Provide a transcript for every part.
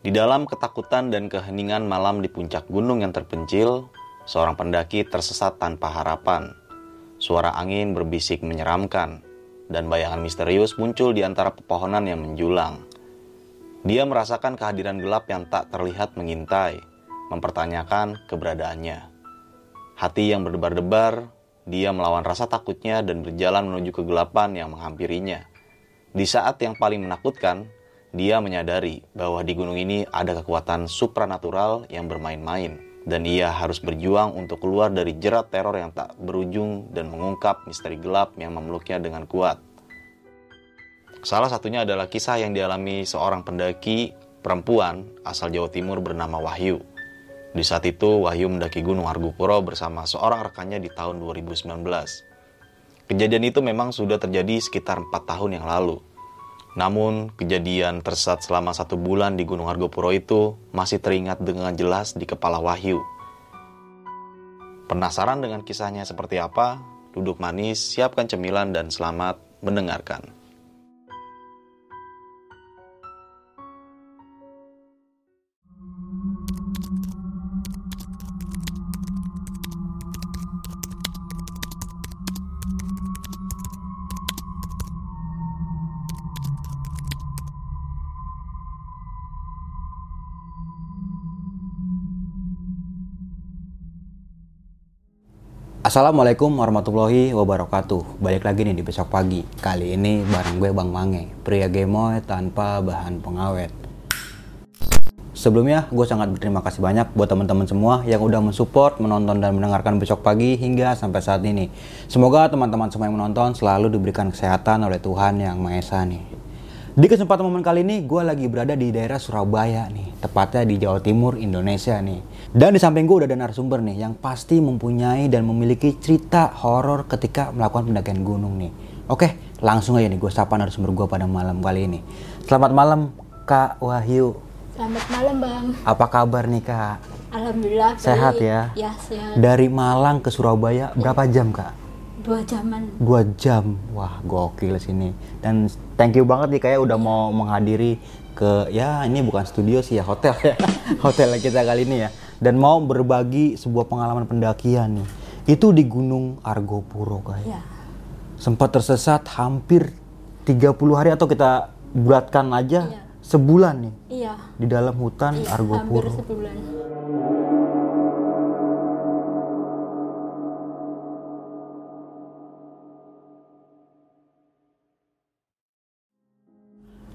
Di dalam ketakutan dan keheningan malam di puncak gunung yang terpencil, seorang pendaki tersesat tanpa harapan. Suara angin berbisik menyeramkan, dan bayangan misterius muncul di antara pepohonan yang menjulang. Dia merasakan kehadiran gelap yang tak terlihat mengintai, mempertanyakan keberadaannya. Hati yang berdebar-debar, dia melawan rasa takutnya dan berjalan menuju kegelapan yang menghampirinya. Di saat yang paling menakutkan, dia menyadari bahwa di gunung ini ada kekuatan supranatural yang bermain-main dan ia harus berjuang untuk keluar dari jerat teror yang tak berujung dan mengungkap misteri gelap yang memeluknya dengan kuat. Salah satunya adalah kisah yang dialami seorang pendaki perempuan asal Jawa Timur bernama Wahyu. Di saat itu, Wahyu mendaki Gunung Argopuro bersama seorang rekannya di tahun 2019. Kejadian itu memang sudah terjadi sekitar 4 tahun yang lalu. Namun, kejadian tersesat selama satu bulan di Gunung Argopuro itu masih teringat dengan jelas di kepala Wahyu. Penasaran dengan kisahnya seperti apa? Duduk manis, siapkan cemilan, dan selamat mendengarkan. Assalamualaikum warahmatullahi wabarakatuh Balik lagi nih di besok pagi Kali ini bareng gue Bang Mange Pria gemoy tanpa bahan pengawet Sebelumnya gue sangat berterima kasih banyak buat teman-teman semua yang udah mensupport, menonton dan mendengarkan besok pagi hingga sampai saat ini. Semoga teman-teman semua yang menonton selalu diberikan kesehatan oleh Tuhan Yang Maha Esa nih. Di kesempatan momen kali ini gue lagi berada di daerah Surabaya nih, tepatnya di Jawa Timur, Indonesia nih. Dan di samping gue udah ada narasumber nih yang pasti mempunyai dan memiliki cerita horor ketika melakukan pendakian gunung nih. Oke, langsung aja nih gue sapa narasumber gue pada malam kali ini. Selamat malam Kak Wahyu. Selamat malam Bang. Apa kabar nih Kak? Alhamdulillah Sehat baik. ya? Ya sehat. Dari Malang ke Surabaya berapa jam Kak? Dua jaman. Dua jam. Wah gokil sini. Dan thank you banget nih kayak udah mau menghadiri ke ya ini bukan studio sih ya hotel ya hotel kita kali ini ya dan mau berbagi sebuah pengalaman pendakian nih itu di Gunung Argopuro kayak Ya. sempat tersesat hampir 30 hari atau kita bulatkan aja Iya. sebulan nih Iya. di dalam hutan iya, Hampir Argopuro sebulan.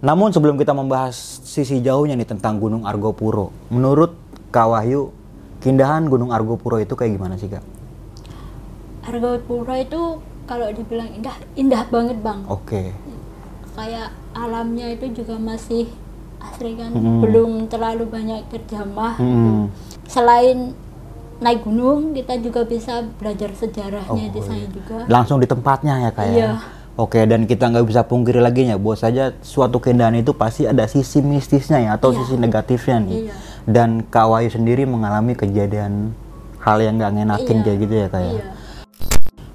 Namun sebelum kita membahas sisi jauhnya nih tentang Gunung Argopuro, menurut Kak Wahyu, keindahan Gunung Argopuro itu kayak gimana sih Kak? Argopuro itu kalau dibilang indah, indah banget Bang. Oke, Kayak alamnya itu juga masih asri kan, Hmm. belum terlalu banyak terjamah. Hmm. Selain naik gunung, kita juga bisa belajar sejarahnya Oh, di sana iya. juga. langsung di tempatnya ya Kak ya? Iya. Oke, dan kita nggak bisa pungkiri lagi ya, bahwa saja suatu keindahan itu pasti ada sisi mistisnya ya, atau Iya. sisi negatifnya nih. Iya. Dan Kak Wahyu sendiri mengalami kejadian hal yang nggak ngenakin Iya. kayak gitu ya Kak ya? Iya.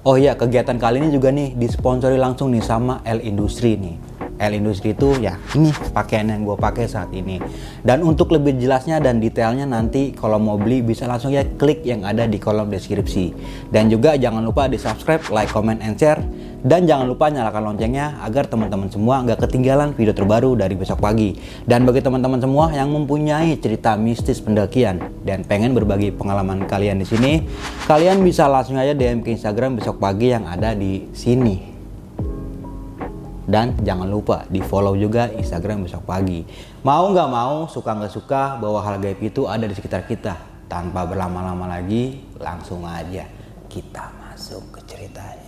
Oh iya, kegiatan kali ini juga nih disponsori langsung nih sama L Industri nih. L Industri itu ya ini pakaian yang gue pakai saat ini. Dan untuk lebih jelasnya dan detailnya nanti kalau mau beli bisa langsung ya klik yang ada di kolom deskripsi. Dan juga jangan lupa di subscribe, like, comment, and share. Dan jangan lupa nyalakan loncengnya agar teman-teman semua nggak ketinggalan video terbaru dari besok pagi. Dan bagi teman-teman semua yang mempunyai cerita mistis pendakian dan pengen berbagi pengalaman kalian di sini, kalian bisa langsung aja DM ke Instagram besok pagi yang ada di sini. Dan jangan lupa di follow juga Instagram besok pagi. Mau nggak mau, suka nggak suka, bahwa hal gaib itu ada di sekitar kita. Tanpa berlama-lama lagi, langsung aja kita masuk ke ceritanya.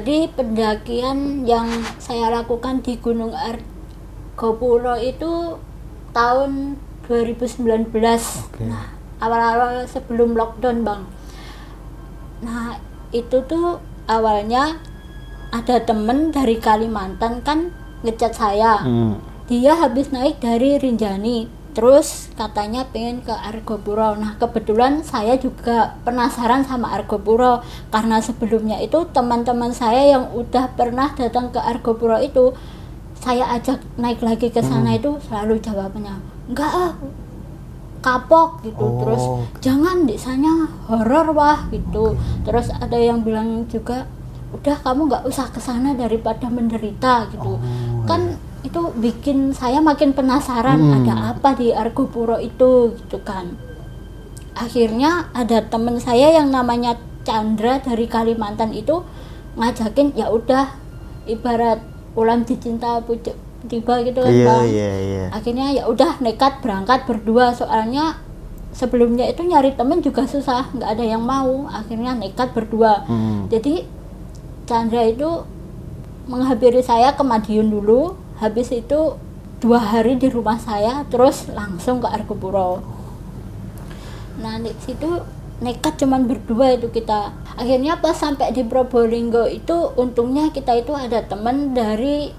Dari pendakian yang saya lakukan di Gunung Argopuro itu tahun 2019 nah awal-awal sebelum lockdown bang. Nah itu tuh awalnya ada temen dari Kalimantan kan ngecat saya. Hmm. dia habis naik dari Rinjani terus katanya pengen ke Argopuro. Nah kebetulan saya juga penasaran sama Argopuro. Karena sebelumnya itu teman-teman saya yang udah pernah datang ke Argopuro itu saya ajak naik lagi ke sana itu selalu jawabnya enggak ah kapok gitu. Oh, terus jangan di sana horor wah gitu. Terus ada yang bilang juga udah kamu nggak usah ke sana daripada menderita gitu. Oh, kan itu bikin saya makin penasaran Hmm. ada apa di Argopuro itu gitu kan akhirnya ada temen saya yang namanya Chandra dari Kalimantan itu ngajakin ya udah ibarat ulam dicinta pucuk tiba gitu kan bang iya, iya. akhirnya ya udah nekat berangkat berdua soalnya sebelumnya itu nyari temen juga susah nggak ada yang mau akhirnya nekat berdua Hmm. jadi Chandra itu menghampiri saya ke Madiun dulu habis itu dua hari di rumah saya terus langsung ke Argopuro nah di situ nekat cuman berdua itu kita. Akhirnya pas sampai di Probolinggo itu untungnya kita itu ada temen dari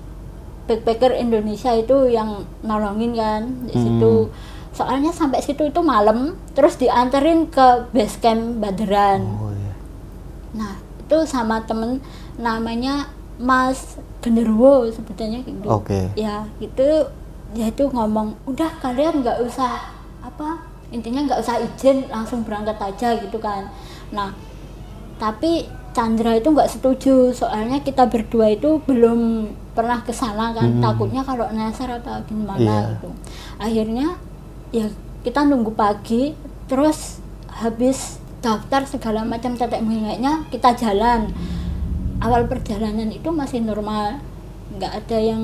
backpacker Indonesia itu yang nolongin kan di situ. Soalnya sampai situ itu malam terus dianterin ke base camp Baderan Oh, iya. Nah, itu sama temen namanya Mas Genderuwo sebetulnya gitu. Oke. Ya, gitu dia itu ngomong, "Udah kalian nggak usah apa? Intinya nggak usah izin, langsung berangkat aja gitu kan." Nah, tapi Chandra itu nggak setuju soalnya kita berdua itu belum pernah ke sana kan takutnya kalau nyasar atau gimana Hmm. Iya. gitu akhirnya ya kita nunggu pagi terus habis daftar segala macam tetek moyangnya kita jalan awal perjalanan itu masih normal nggak ada yang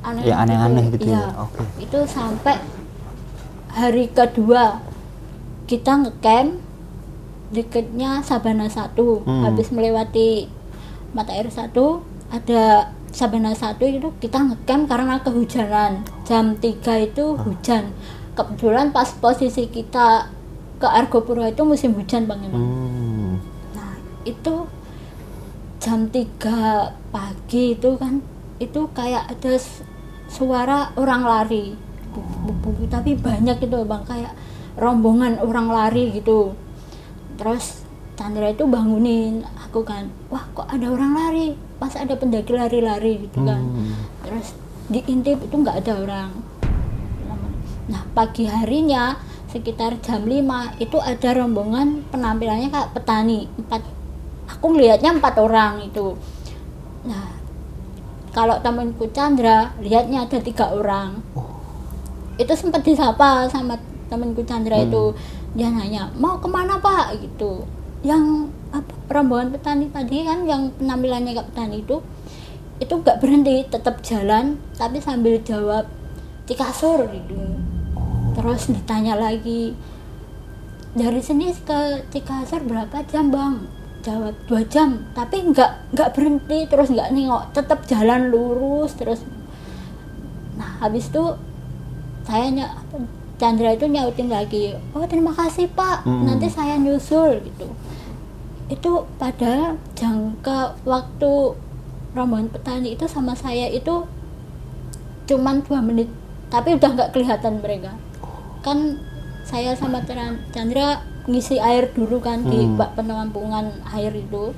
aneh Ya, aneh-aneh gitu ya? Iya. Oke. itu sampai hari kedua kita ngecamp deketnya Sabana 1 Hmm. habis melewati mata air satu ada Sabana 1 itu kita ngecamp karena kehujanan jam 3 itu hujan kebetulan pas posisi kita ke Argopuro itu musim hujan bang Imam. Hmm. Nah itu jam 3 pagi itu kan itu kayak ada suara orang lari. Tapi banyak gitu bang kayak rombongan orang lari gitu. Terus Chandra itu bangunin aku kan wah kok ada orang lari? Pas ada pendaki lari-lari gitu kan. Hmm. terus diintip itu nggak ada orang. Nah pagi harinya sekitar jam 5 itu ada rombongan penampilannya kayak petani empat aku ngelihatnya empat orang itu. Nah kalau temanku Chandra lihatnya ada tiga orang. Itu sempat disapa sama temanku Chandra itu. Dia nanya mau ke mana pak? Gitu. Yang apa rombongan petani tadi kan yang penampilannya kayak petani itu itu nggak berhenti tetap jalan tapi sambil jawab Cikasur gitu. Terus ditanya lagi dari sini ke Cikasur berapa jam bang jawab dua jam tapi nggak nggak berhenti terus nggak nengok tetap jalan lurus terus. Nah habis itu saya ny- Chandra itu nyautin lagi oh terima kasih pak. Hmm. nanti saya nyusul gitu. Itu pada jangka waktu rombongan petani itu sama saya itu cuman dua menit tapi udah nggak kelihatan mereka. Kan saya sama Chandra ngisi air dulu kan di Hmm. bak penampungan air itu.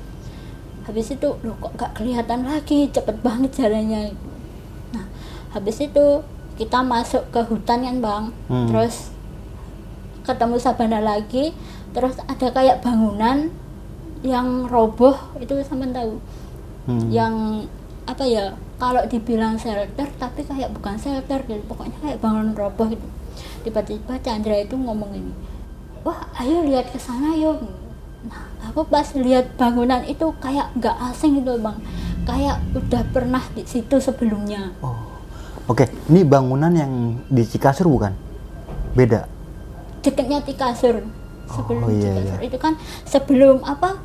Habis itu loh kok nggak kelihatan lagi? Cepet banget jalannya. Nah habis itu kita masuk ke hutan kan bang. Hmm. terus ketemu Sabana lagi. Terus ada kayak bangunan yang roboh itu sama tahu. Hmm. yang apa ya kalau dibilang shelter tapi kayak bukan shelter gitu pokoknya kayak bangunan roboh gitu. Tiba-tiba Chandra itu ngomong ini wah ayo lihat ke sana yuk nah aku pas lihat bangunan itu kayak nggak asing gitu bang kayak udah pernah di situ sebelumnya Oh. Oke, ini bangunan yang di Cikasur bukan? Beda. deketnya Tikasur sebelum Oh, iya, iya. itu kan sebelum apa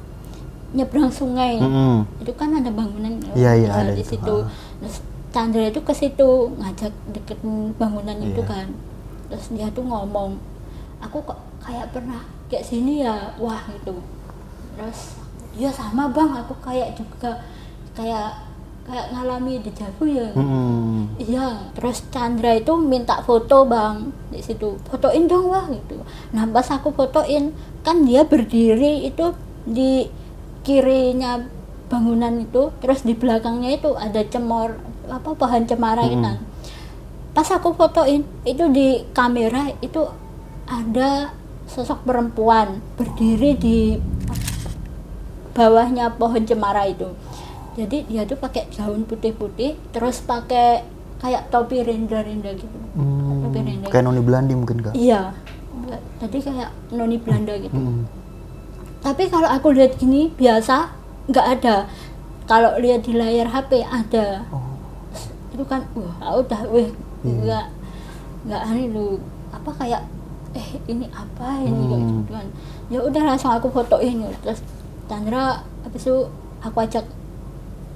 nyebrang sungai Mm-mm. itu kan ada bangunan Iya, iya, Nah, ada di itu. situ Ah. terus Chandra itu ke situ ngajak deket bangunan itu Iya. kan terus dia tuh ngomong aku kok kayak pernah kayak sini ya wah gitu terus ya sama bang aku kayak juga kayak kayak ngalami dejavu ya Mm-mm. Iya, terus Chandra itu minta foto bang di situ, fotoin dong wah gitu. Nah pas aku fotoin, kan dia berdiri itu di kirinya bangunan itu, terus di belakangnya itu ada cemor apa pohon cemara itu kan. Pas aku fotoin, itu di kamera itu ada sosok perempuan berdiri di bawahnya pohon cemara itu. Jadi dia tuh pakai gaun putih-putih terus pakai kayak topi rinda-rinda gitu. Hmm, topi rinda kayak noni Belandi mungkin kak? Iya. Tadi kayak noni Belanda gitu. Mm-mm. tapi kalau aku lihat gini biasa nggak ada. Kalau lihat di layar HP ada. Oh. itu kan wah udah weh nggak nggak aneh lu apa kayak eh ini apa? Ini Hmm. gitu ya udah langsung aku fotoin. Terus Chandra habis itu aku ajak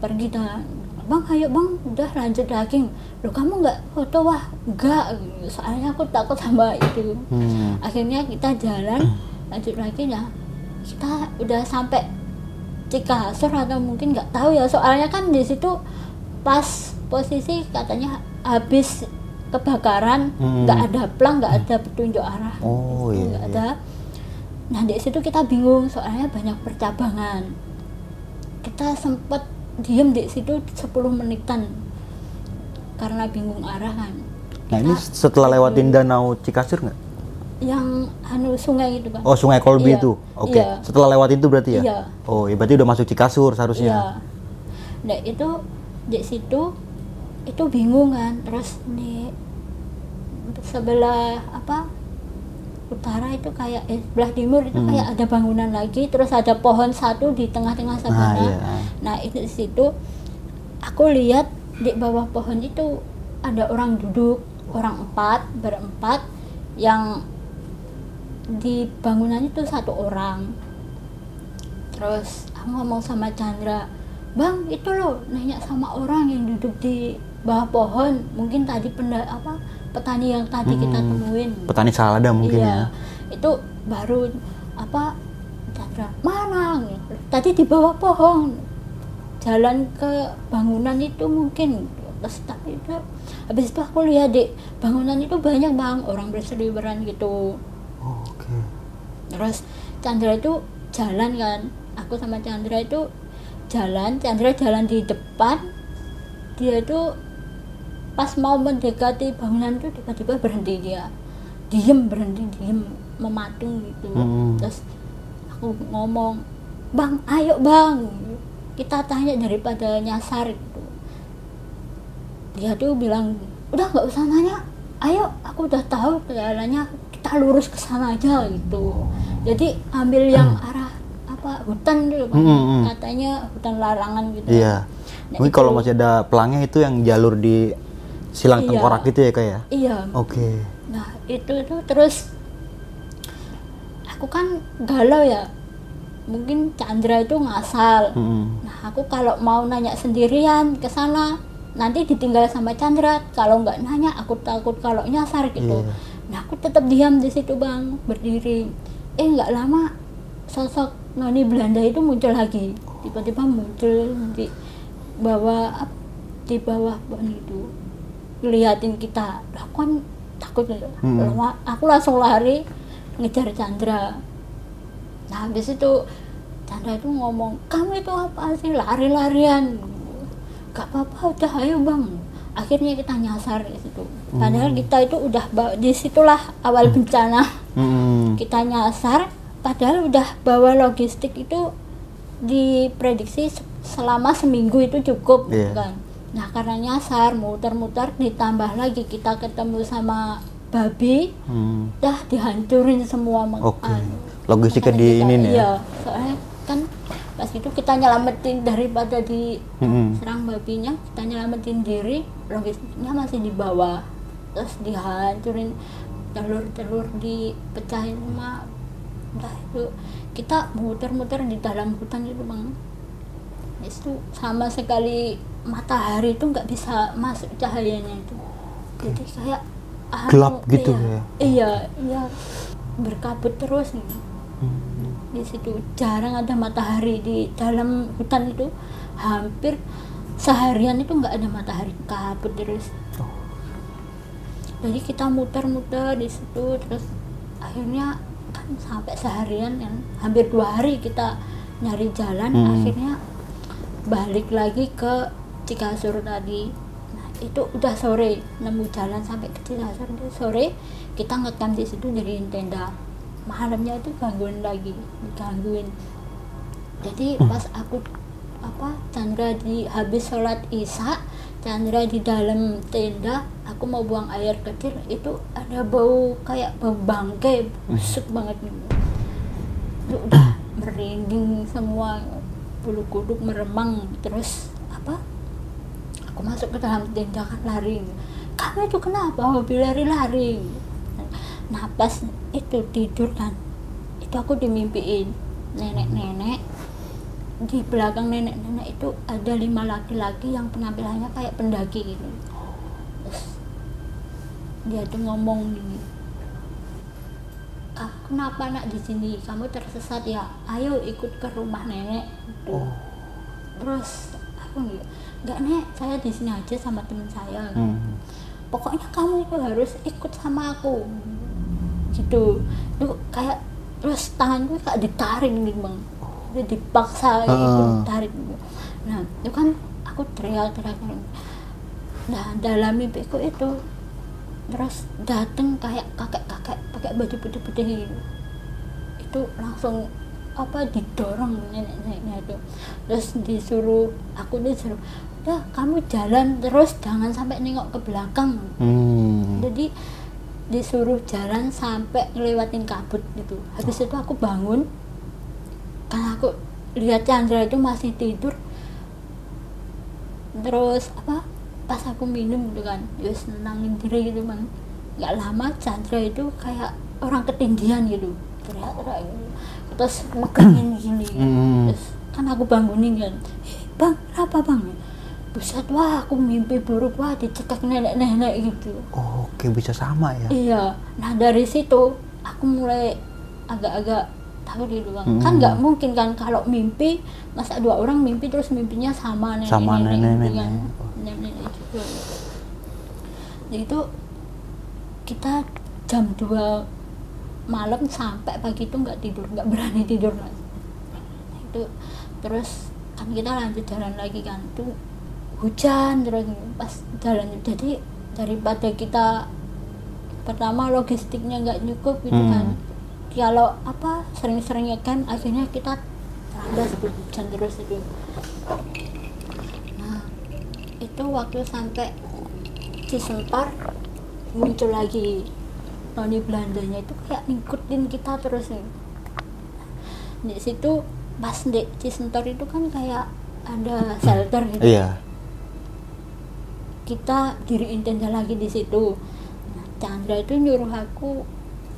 pergi dan bang ayo bang udah lanjut lagi lo kamu nggak foto? Wah enggak soalnya aku takut sama itu. Hmm. akhirnya kita jalan lanjut lagi ya kita udah sampai Cikasur atau mungkin nggak tahu ya. Soalnya kan di situ pas posisi katanya habis kebakaran Hmm. nggak ada plang nggak ada petunjuk arah Oh, iya, iya. ada nah di situ kita bingung soalnya banyak percabangan kita sempat diem di situ 10 menitan karena bingung arah kan Nah ini setelah lewatin danau Cikasur nggak? yang anu sungai itu kan Oh Sungai Kolbi Iya, itu, oke. iya. Setelah lewat itu berarti ya? Iya. Oh, ya berarti udah masuk Cikasur seharusnya. Iya. Nah itu di situ itu bingung kan, terus di sebelah apa utara itu kayak eh, sebelah timur itu Hmm. kayak ada bangunan lagi, terus ada pohon satu di tengah-tengah sana. iya. Nah itu di situ aku lihat di bawah pohon itu ada orang duduk, orang empat berempat yang di bangunan itu satu orang terus aku ngomong sama Chandra bang itu loh nanya sama orang yang duduk di bawah pohon mungkin tadi penda apa petani yang tadi kita Hmm. temuin. Petani salada mungkin iya. ya. itu baru apa Chandra mana? Tadi di bawah pohon. Jalan ke bangunan itu mungkin terus tapi itu. Habis itu aku lihat di bangunan itu banyak bang. Orang berseliweran gitu. Oh, Oke. terus Chandra itu jalan kan? Aku sama Chandra itu jalan. Chandra jalan di depan. Dia itu pas mau mendekati bangunan itu tiba-tiba berhenti dia. Diem berhenti diem mematung gitu. Hmm. terus aku ngomong bang ayo bang. Kita tanya daripada nyasar gitu. Dia tuh bilang udah nggak usah nanya. Ayo aku udah tahu jalannya kita lurus ke sana aja gitu. Jadi ambil yang arah apa hutan dulu Bang. Hmm, hmm, hmm. katanya hutan larangan gitu. Iya. Nah, Mungkin itu- kalau masih ada pelangnya itu yang jalur di silang Iya. tengkorak gitu ya kak ya? iya Oke. Nah itu itu terus aku kan galau ya. Mungkin Chandra itu ngasal. Mm-mm. Nah aku kalau mau nanya sendirian ke sana nanti ditinggal sama Chandra. Kalau nggak nanya aku takut kalau nyasar gitu. Iya. Nah aku tetap diam di situ bang berdiri. Eh nggak lama sosok noni Belanda itu muncul lagi. Tiba-tiba muncul di bawah di bawah pohon itu ngeliatin kita. Lah kan takut ya. Hmm. Lama- Aku langsung lari ngejar Chandra. Nah habis itu Chandra itu ngomong, kamu itu apa sih lari-larian? Gak apa-apa, udah ayo bang. Akhirnya kita nyasar di situ. Padahal kita itu udah di situlah awal bencana. Mm-mm. Kita nyasar, padahal udah bawa logistik itu diprediksi se- selama seminggu itu cukup Iya. kan. Nah karena nyasar, muter-muter, ditambah lagi kita ketemu sama babi, Hmm. dah dihancurin semua mak- anu, Logistiknya di kita. ini nih ya? iya soalnya kan pas itu kita nyelamatin daripada di Mm-mm. serang babinya kita nyelamatin diri logistiknya masih di bawah terus dihancurin telur-telur dipecahin sama udah itu kita muter-muter di dalam hutan itu bang itu sama sekali matahari itu nggak bisa masuk cahayanya itu. Jadi kayak anu, Gelap gitu iya, ya? iya iya. Berkabut terus gitu. di situ jarang ada matahari di dalam hutan itu. Hampir seharian itu nggak ada matahari. Kabut terus. Jadi kita muter-muter di situ terus akhirnya kan sampai seharian kan hampir dua hari kita nyari jalan Hmm. akhirnya balik lagi ke Cikasur tadi. Nah itu udah sore nemu jalan sampai ke Cikasur itu sore kita ngecamp di situ jadi tenda. Malamnya itu gangguin lagi digangguin. Jadi pas aku apa Chandra di habis sholat isya Chandra di dalam tenda aku mau buang air kecil itu ada bau kayak bau bangkai busuk banget gitu itu udah merinding semua bulu kuduk meremang terus apa? Aku masuk ke dalam tenda kan lari. Kamu itu kenapa? Hobi lari-lari. Nah pas itu tidur kan. Itu aku dimimpiin. Nenek-nenek di belakang nenek-nenek itu ada lima laki-laki yang penampilannya kayak pendaki gitu. Terus dia tuh ngomong gini ah kenapa nak di sini? Kamu tersesat ya? Ayo ikut ke rumah nenek. Gitu. terus aku nggak nggak nek. Saya di sini aja sama teman saya. Hmm. pokoknya kamu itu harus ikut sama aku. Gitu. Itu kayak terus tanganku kayak ditarik gitu bang Dia dipaksa gitu Ah. tarik gitu. nah itu kan aku teriak-teriak. Nah dalam mimpiku itu. Terus dateng kayak kakek-kakek pakai baju putih-putih itu langsung apa didorong nenek-neneknya itu. Terus disuruh aku disuruh udah kamu jalan terus jangan sampai nengok ke belakang. Hmm. jadi disuruh jalan sampai ngelewatin kabut gitu. Habis itu aku bangun karena aku lihat Chandra itu masih tidur. Terus apa pas aku minum gitu kan terus nenangin diri gitu bang nggak lama Chandra itu kayak orang ketindihan gitu teriak-teriak gitu. terus megangin gini Hmm. terus kan aku bangunin kan "Eh, bang apa bang buset wah aku mimpi buruk wah dicekak nenek-nenek gitu Oh, Oke bisa sama ya. Iya, nah dari situ aku mulai agak-agak gitu bang. Kan Hmm. nggak mungkin kan kalau mimpi masa dua orang mimpi terus mimpinya sama nenek Sama nenek-nenek. kan. Nenek-nenek juga. Jadi itu kita jam 2 malam sampai pagi itu nggak tidur, nggak berani tidur mas. Itu terus kan kita lanjut jalan lagi kan itu hujan terus pas jalan jadi daripada kita pertama logistiknya nggak cukup gitu Hmm. kan kalau apa sering-seringnya kan akhirnya kita terlambat itu hujan terus itu nah itu waktu sampai Cisempar muncul lagi Noni Belandanya itu kayak ngikutin kita terus nih di situ pas di Cisentor itu kan kayak ada shelter gitu Iya. kita diriin tenda lagi di situ nah, Chandra itu nyuruh aku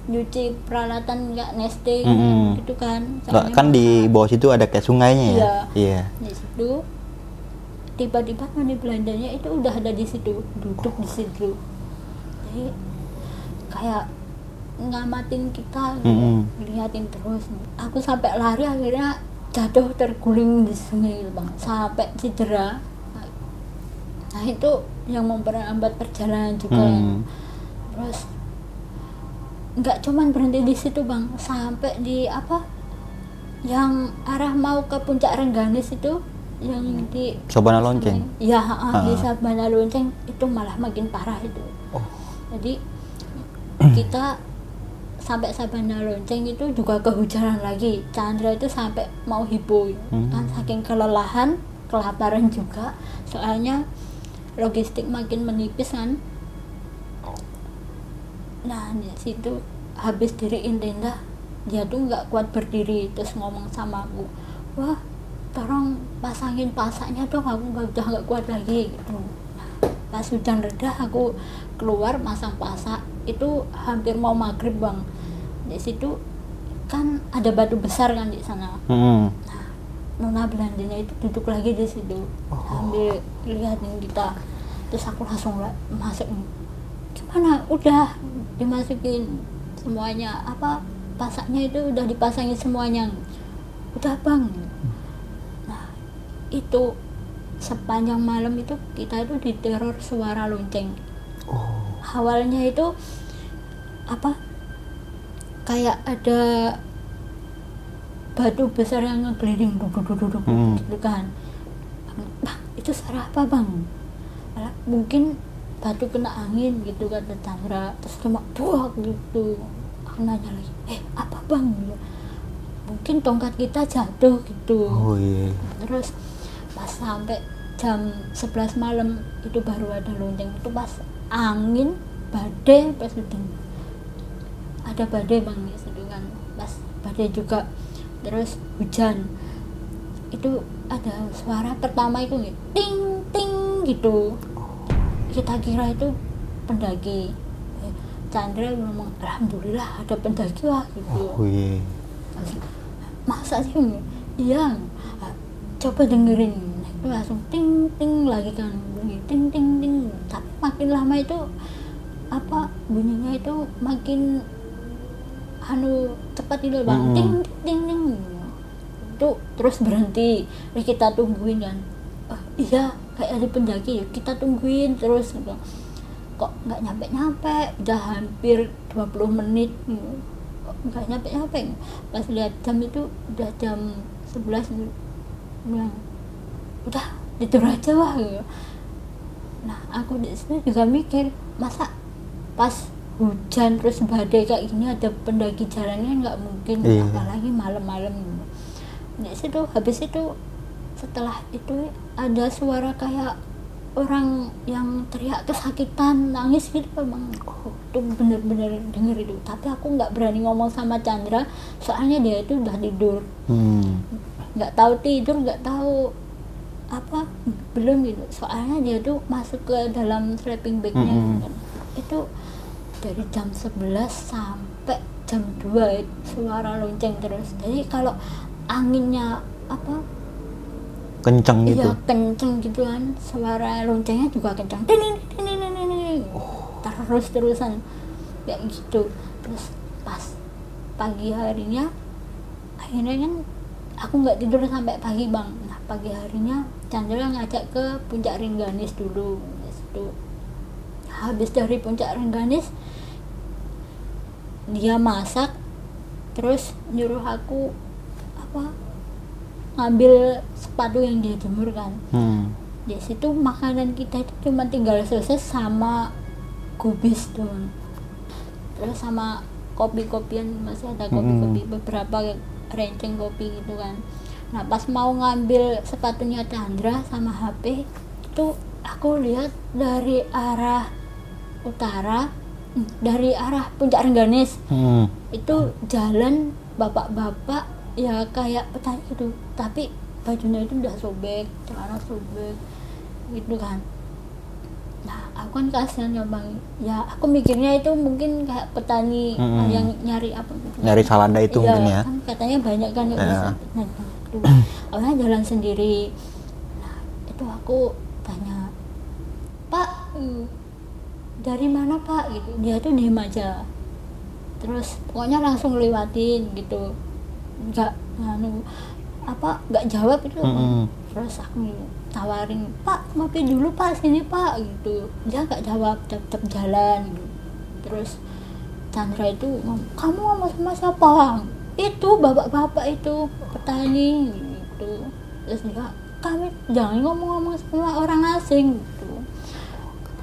nyuci peralatan nggak nesting Mm-mm. gitu kan Soalnya kan di bawah situ ada kayak sungainya ya. Iya. Iya. di situ tiba-tiba Noni Belandanya itu udah ada di situ duduk di situ jadi kayak ngamatin kita gitu, Mm-mm. liatin terus aku sampai lari akhirnya jatuh terguling di sungai bang sampai cedera nah itu yang memperlambat perjalanan juga Hmm. terus nggak cuman berhenti di situ bang sampai di apa yang arah mau ke puncak Rengganis itu yang di Sabana Lonceng. ya ha, di Ah. Sabana Lonceng itu malah makin parah itu Oh. Jadi kita sampai Sabana Lonceng itu juga kehujanan lagi. Chandra itu sampai mau hipo Hmm. kan saking kelelahan kelaparan juga. Soalnya logistik makin menipis kan. Nah di situ habis diriin tenda dia tuh nggak kuat berdiri terus ngomong sama aku wah tolong pasangin pasaknya dong aku nggak udah nggak kuat lagi gitu pas hujan reda aku keluar masang pasak itu hampir mau maghrib bang. Di situ kan ada batu besar kan di sana. Hmm. Nona Belandanya itu duduk lagi di situ. Sambil lihatin kita. Terus aku langsung la- masuk. Gimana? Udah dimasukin semuanya. Apa pasaknya itu udah dipasangin semuanya. Udah bang. Nah itu sepanjang malam itu kita itu diteror suara lonceng Oh. awalnya itu apa kayak ada batu besar yang ngegelinding duduk duduk duduk Hmm. gitu kan bang itu suara apa bang Alah, mungkin batu kena angin gitu kata Chandra terus cuma buak gitu aku nanya lagi eh apa bang mungkin tongkat kita jatuh gitu Oh iya. terus pas sampai jam 11 malam itu baru ada lonceng. Itu pas angin badai pas itu ada badai bang di situ kan. Pas badai juga. Terus hujan. Itu ada suara pertama itu nih, ting ting gitu. Kita kira itu pendaki. Eh, Chandra ngomong alhamdulillah ada pendaki lah gitu. Oh iya. masa sih iya. Ah, coba dengerin langsung ting ting lagi kan. Bunyi ting ting ting. Tapi makin lama itu apa bunyinya itu makin anu cepat itu bang Mm-mm. ting ting ting. Itu terus berhenti. Terus kita tungguin kan. "Ah, iya kayak ada pendaki kita tungguin terus. Gitu. kok nggak nyampe nyampe udah hampir 20 menit. Kok nggak nyampe nyampe pas lihat jam itu udah jam 11 gitu. bilang udah tidur aja lah gitu. nah aku di situ juga mikir masa pas hujan terus badai kayak gini ada pendaki jalannya nggak mungkin Iya. apalagi malam-malam gitu. di situ habis itu setelah itu ada suara kayak orang yang teriak kesakitan nangis gitu emang oh, itu bener-bener denger itu tapi aku nggak berani ngomong sama Chandra soalnya dia itu udah tidur Hmm. nggak tahu tidur nggak tahu apa belum gitu soalnya dia tuh masuk ke dalam sleeping bagnya Mm-mm. gitu. itu dari jam 11 sampai jam 2 itu suara lonceng terus jadi kalau anginnya apa Kenceng gitu. iya kenceng gitu kan suara loncengnya juga kenceng ding. terus terusan kayak gitu terus pas pagi harinya akhirnya kan aku nggak tidur sampai pagi bang nah pagi harinya Chandra ngajak ke puncak Ringganis dulu. Di situ habis dari puncak Ringganis dia masak terus nyuruh aku apa ngambil sepatu yang dia jemur kan. Hmm. di situ makanan kita itu cuma tinggal sosis sama kubis doang. Terus sama kopi-kopian masih ada kopi-kopi beberapa renceng kopi gitu kan nah pas mau ngambil sepatunya Chandra sama HP itu aku lihat dari arah utara hmm, dari arah puncak Rengganis Hmm. itu jalan bapak-bapak ya kayak petani gitu tapi bajunya itu udah sobek celana sobek gitu kan nah aku kan kasihan ya bang ya aku mikirnya itu mungkin kayak petani Mm-mm. yang nyari apa gitu. Nyari salanda itu Iya, mungkin ya. kan katanya banyak kan Ya. bisa nah, itu awalnya jalan sendiri. Nah itu aku tanya pak dari mana pak? Gitu. Dia tuh diem aja. Terus pokoknya langsung lewatin gitu. Nggak nganu apa nggak jawab itu Mm-mm. terus aku tawarin pak ngopi dulu pak sini pak. Gitu. Dia nggak jawab tetap jalan gitu. terus Chandra itu kamu ngomong sama siapa itu bapak-bapak itu petani gitu. Terus dia kami jangan ngomong-ngomong sama orang asing gitu.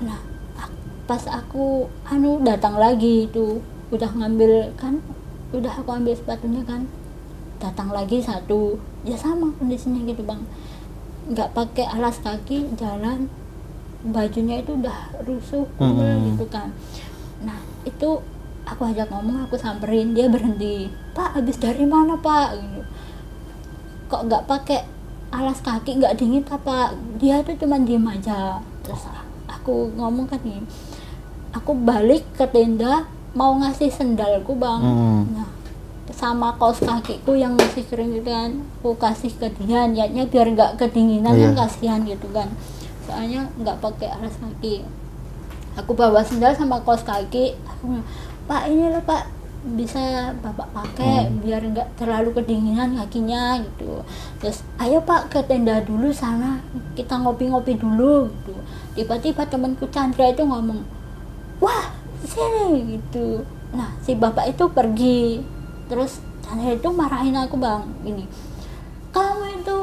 Nah pas aku anu datang lagi itu udah ngambil kan udah aku ambil sepatunya kan datang lagi satu. Ya sama kondisinya gitu bang. Nggak pakai alas kaki jalan bajunya itu udah rusuh Mm-mm. gitu kan. Nah itu aku ajak ngomong aku samperin dia berhenti. Pak habis dari mana pak? Gitu. Kok nggak pakai alas kaki nggak dingin apa dia tuh cuma diem aja. Terus aku ngomong kan nih aku balik ke tenda mau ngasih sendalku bang. Hmm. nah sama kaos kakiku yang masih kering gitu kan aku kasih ke dia niatnya biar nggak kedinginan Iya. kan kasihan gitu kan. Soalnya nggak pakai alas kaki. Aku bawa sendal sama kaos kaki aku pak ini loh pak. Bisa bapak pakai biar nggak terlalu kedinginan kakinya gitu. Terus ayo pak ke tenda dulu sana. Kita ngopi-ngopi dulu gitu. Tiba-tiba temanku Chandra itu ngomong wah sini gitu. Nah si bapak itu pergi. Terus Chandra itu marahin aku bang gini kamu itu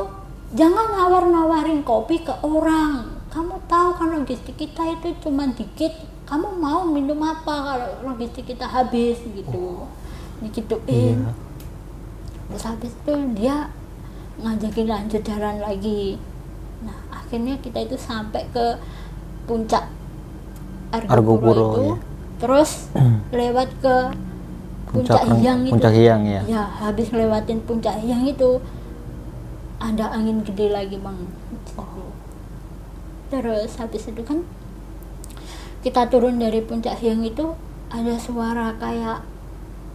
jangan nawar-nawarin kopi ke orang. Kamu tahu kan logistik kita itu cuma dikit kamu mau minum apa kalau logistik kita habis? Gitu. Digituin. Iya. terus habis itu dia ngajakin lanjut jalan lagi. Nah akhirnya kita itu sampai ke puncak Argopuro, itu. ya. terus lewat ke puncak, Puncak- Hyang itu. Puncak Hyang, ya. ya habis lewatin puncak Hyang itu ada angin gede lagi bang. Terus habis itu kan kita turun dari puncak Hyang itu ada suara kayak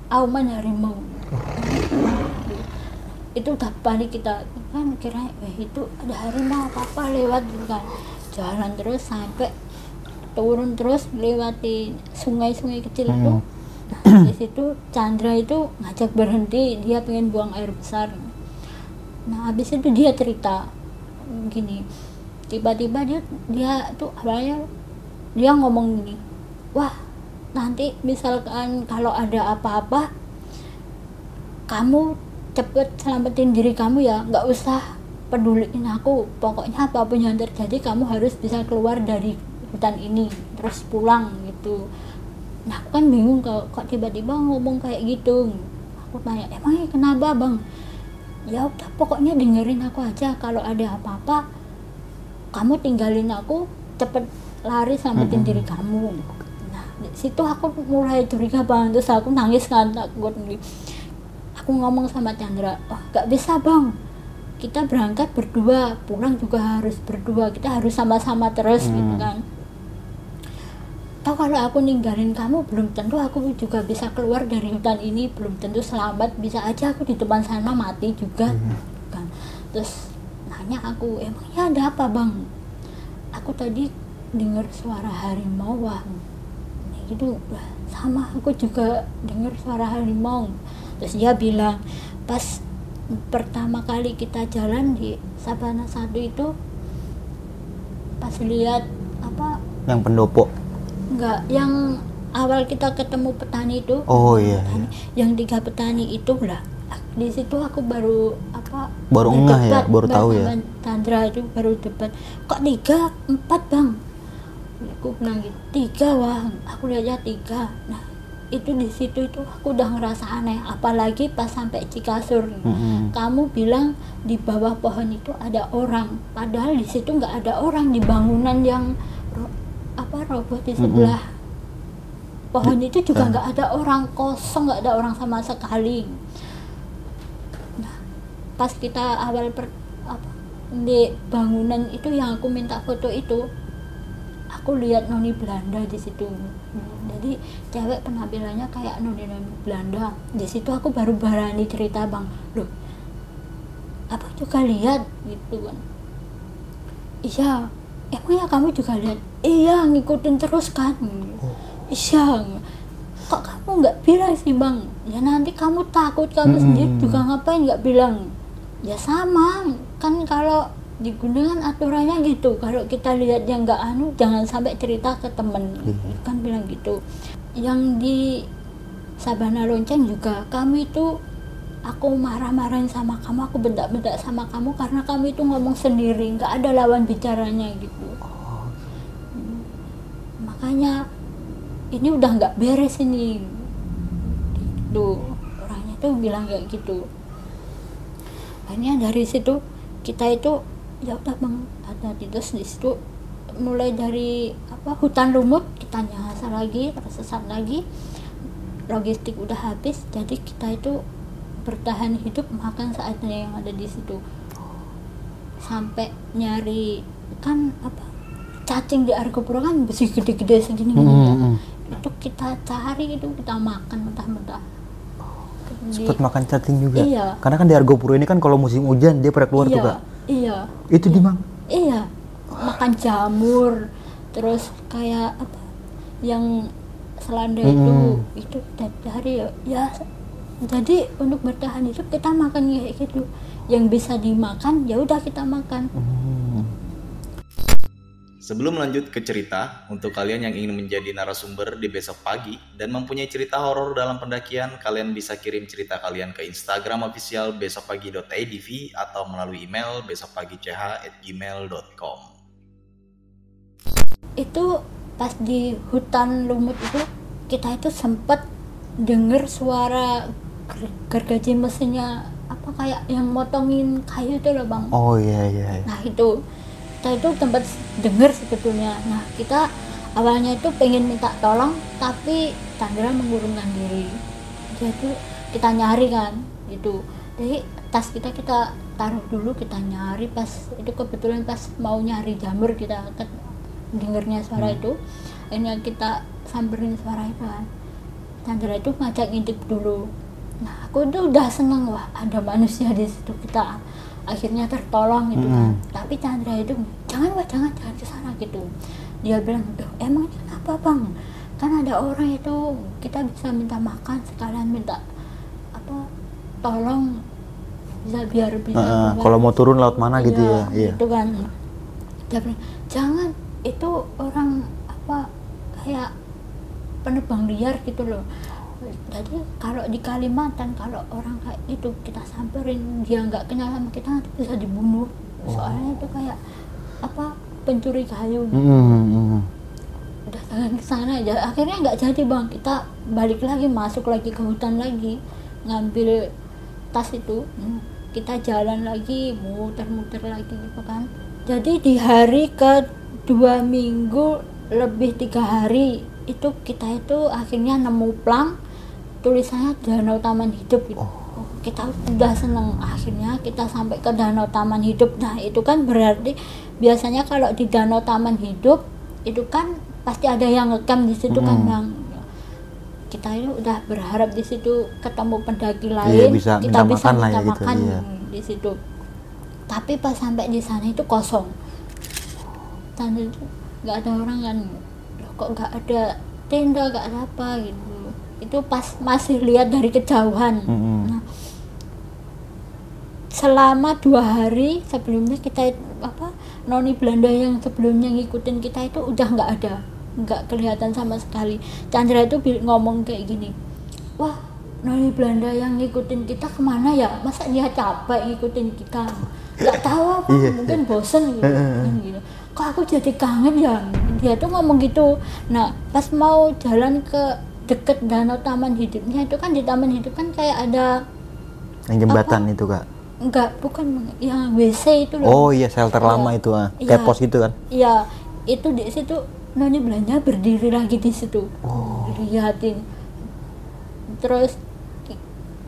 auman harimau. Itu udah panik kita kan kira eh itu ada harimau apa apa lewat gitu kan. Jalan terus sampai turun terus melewati sungai-sungai kecil itu. Nah, di situ Chandra itu ngajak berhenti dia pengen buang air besar. Nah habis itu dia cerita gini tiba-tiba dia dia tuh awalnya dia ngomong gini wah nanti misalkan kalau ada apa-apa kamu cepet selamatin diri kamu ya nggak usah peduliin aku. Pokoknya apa pun yang terjadi kamu harus bisa keluar dari hutan ini terus pulang gitu. Nah aku kan bingung kok, kok tiba-tiba ngomong kayak gitu. Aku tanya emangnya kenapa bang? Ya udah pokoknya dengerin aku aja. Kalau ada apa-apa kamu tinggalin aku cepet lari selamatin diri kamu. Nah di situ aku mulai curiga bang. Terus aku nangis kan takut aku ngomong sama Chandra oh gak bisa bang. Kita berangkat berdua pulang juga harus berdua. Kita harus sama-sama terus gitu kan. Tahu kalau aku ninggalin kamu belum tentu aku juga bisa keluar dari hutan ini. Belum tentu selamat. Bisa aja aku di depan sana mati juga kan. Terus nanya aku emangnya ada apa bang? Aku tadi dengar suara harimau wah Nah, gitu "Wah, sama aku juga dengar suara harimau terus dia bilang pas pertama kali kita jalan di Sabana satu itu pas lihat apa Yang pendopo. enggak yang awal kita ketemu petani itu Oh iya. petani, yang tiga petani itu lah di situ aku baru apa Baru ngeh ya, baru tahu ya. Chandra itu baru debat kok tiga empat bang aku bilang gitu tiga wah aku lihatnya tiga. Nah itu di situ itu aku udah ngerasa aneh apalagi pas sampai Cikasur Mm-mm. kamu bilang di bawah pohon itu ada orang padahal di situ nggak ada orang di bangunan yang ro- apa roboh di sebelah. Pohon itu juga nggak ada orang kosong nggak ada orang sama sekali. Nah pas kita awal per, apa, di bangunan itu yang aku minta foto itu aku lihat noni Belanda di situ. Jadi cewek penampilannya kayak noni noni Belanda. Di situ aku baru berani cerita bang loh apa juga lihat? Gitu kan. Iya emangnya kamu juga lihat? Iya ngikutin terus kan. Iya kok kamu nggak bilang sih bang? Ya nanti kamu takut kamu Mm-mm. sendiri juga ngapain nggak bilang? Ya sama kan kalau di gunungan aturannya gitu. Kalau kita lihat yang nggak anu jangan sampai cerita ke temen. Kan bilang gitu. Yang di Sabana Lonceng juga kamu itu aku marah-marahin sama kamu aku bentak-bentak sama kamu karena kamu itu ngomong sendiri nggak ada lawan bicaranya gitu. Hmm. makanya ini udah nggak beres ini. Gitu. Orangnya tuh bilang kayak gitu. Akhirnya dari situ kita itu ya udah bang hati-hati terus di situ mulai dari apa hutan lumut kita nyasar lagi tersesat lagi logistik udah habis jadi kita itu bertahan hidup makan seadanya yang ada di situ sampai nyari kan apa cacing di Argopuro kan besi gede-gede segini gini ya Mm-mm. itu kita cari itu kita makan mentah-mentah di- Sempat makan cacing juga. Iya. Karena kan di Argopuro ini kan kalau musim hujan dia pada keluar tuh iya kak. Iya Itu di mang. iya makan jamur terus kayak apa yang selanda itu Hmm. itu tiap hari ya, ya jadi untuk bertahan hidup kita makan kayak gitu yang bisa dimakan ya udah kita makan Hmm. Sebelum lanjut ke cerita, untuk kalian yang ingin menjadi narasumber di besok pagi dan mempunyai cerita horor dalam pendakian, kalian bisa kirim cerita kalian ke Instagram official besokpagi.idv atau melalui email besokpagi.ch@gmail.com. itu pas di hutan lumut itu kita itu sempet denger suara ger- gergaji mesinnya apa kayak yang motongin kayu itu loh bang Oh iya iya. iya. nah itu kita itu tempat denger sebetulnya. Nah kita awalnya itu pengen minta tolong tapi Chandra mengurungkan diri. Jadi kita nyari kan gitu. Jadi tas kita kita taruh dulu kita nyari. Pas itu kebetulan pas mau nyari jamur kita ke, dengernya suara itu. Akhirnya kita samperin suara itu kan. Chandra itu ngajak ngintip dulu. Nah aku tuh udah seneng wah ada manusia di situ kita akhirnya tertolong gitu kan tapi Chandra itu jangan wah jangan jangan ke sana gitu dia bilang "Duh, emang ini kenapa bang kan ada orang itu kita bisa minta makan sekalian minta apa tolong bisa biar bisa keluar." kalau mau turun laut mana gitu ya. Iya. itu kan dia bilang jangan itu orang apa kayak penebang liar gitu loh jadi kalau di Kalimantan kalau orang kayak itu kita samperin dia nggak kenal sama kita nanti bisa dibunuh. Soalnya itu kayak apa pencuri kayu. Hmm, hmm, hmm. udah jangan ke sana aja. Akhirnya nggak jadi bang. Kita balik lagi masuk lagi ke hutan lagi. Ngambil tas itu. Hmm, kita jalan lagi muter-muter lagi gitu kan. Jadi di hari ke dua minggu lebih tiga hari itu kita itu akhirnya nemu plang tulisannya danau taman hidup gitu. Oh, kita udah seneng akhirnya kita sampai ke danau taman hidup. Nah itu kan berarti biasanya kalau di danau taman hidup itu kan pasti ada yang ngecamp di situ kan Mm-mm. bang. Kita itu udah berharap di situ ketemu pendaki Iya, lain bisa kita minta bisa makan lah ya minta gitu, makan iya. di situ. Tapi pas sampai di sana itu kosong. Tanda itu nggak ada orang kan. Loh, kok nggak ada tenda nggak ada apa gitu itu pas masih lihat dari kejauhan. Mm-mm. nah, selama dua hari sebelumnya kita it- apa noni Belanda yang sebelumnya ngikutin kita itu udah nggak ada nggak kelihatan sama sekali. Chandra itu ngomong kayak gini wah noni Belanda yang ngikutin kita ke mana ya? Masa dia capek ngikutin kita? Nggak tahu apa Iya. mungkin bosen gitu, gitu. Kok aku jadi kangen ya? Dia tuh ngomong gitu. Nah pas mau jalan ke deket danau taman hidupnya itu kan di taman hidup kan kayak ada Yang jembatan itu kak. enggak bukan yang WC itu loh Oh iya shelter Iya. lama itu ah. Kayak pos gitu kan. Iya, itu di situ Noni belanja berdiri lagi di situ. Oh. Lihatin. Terus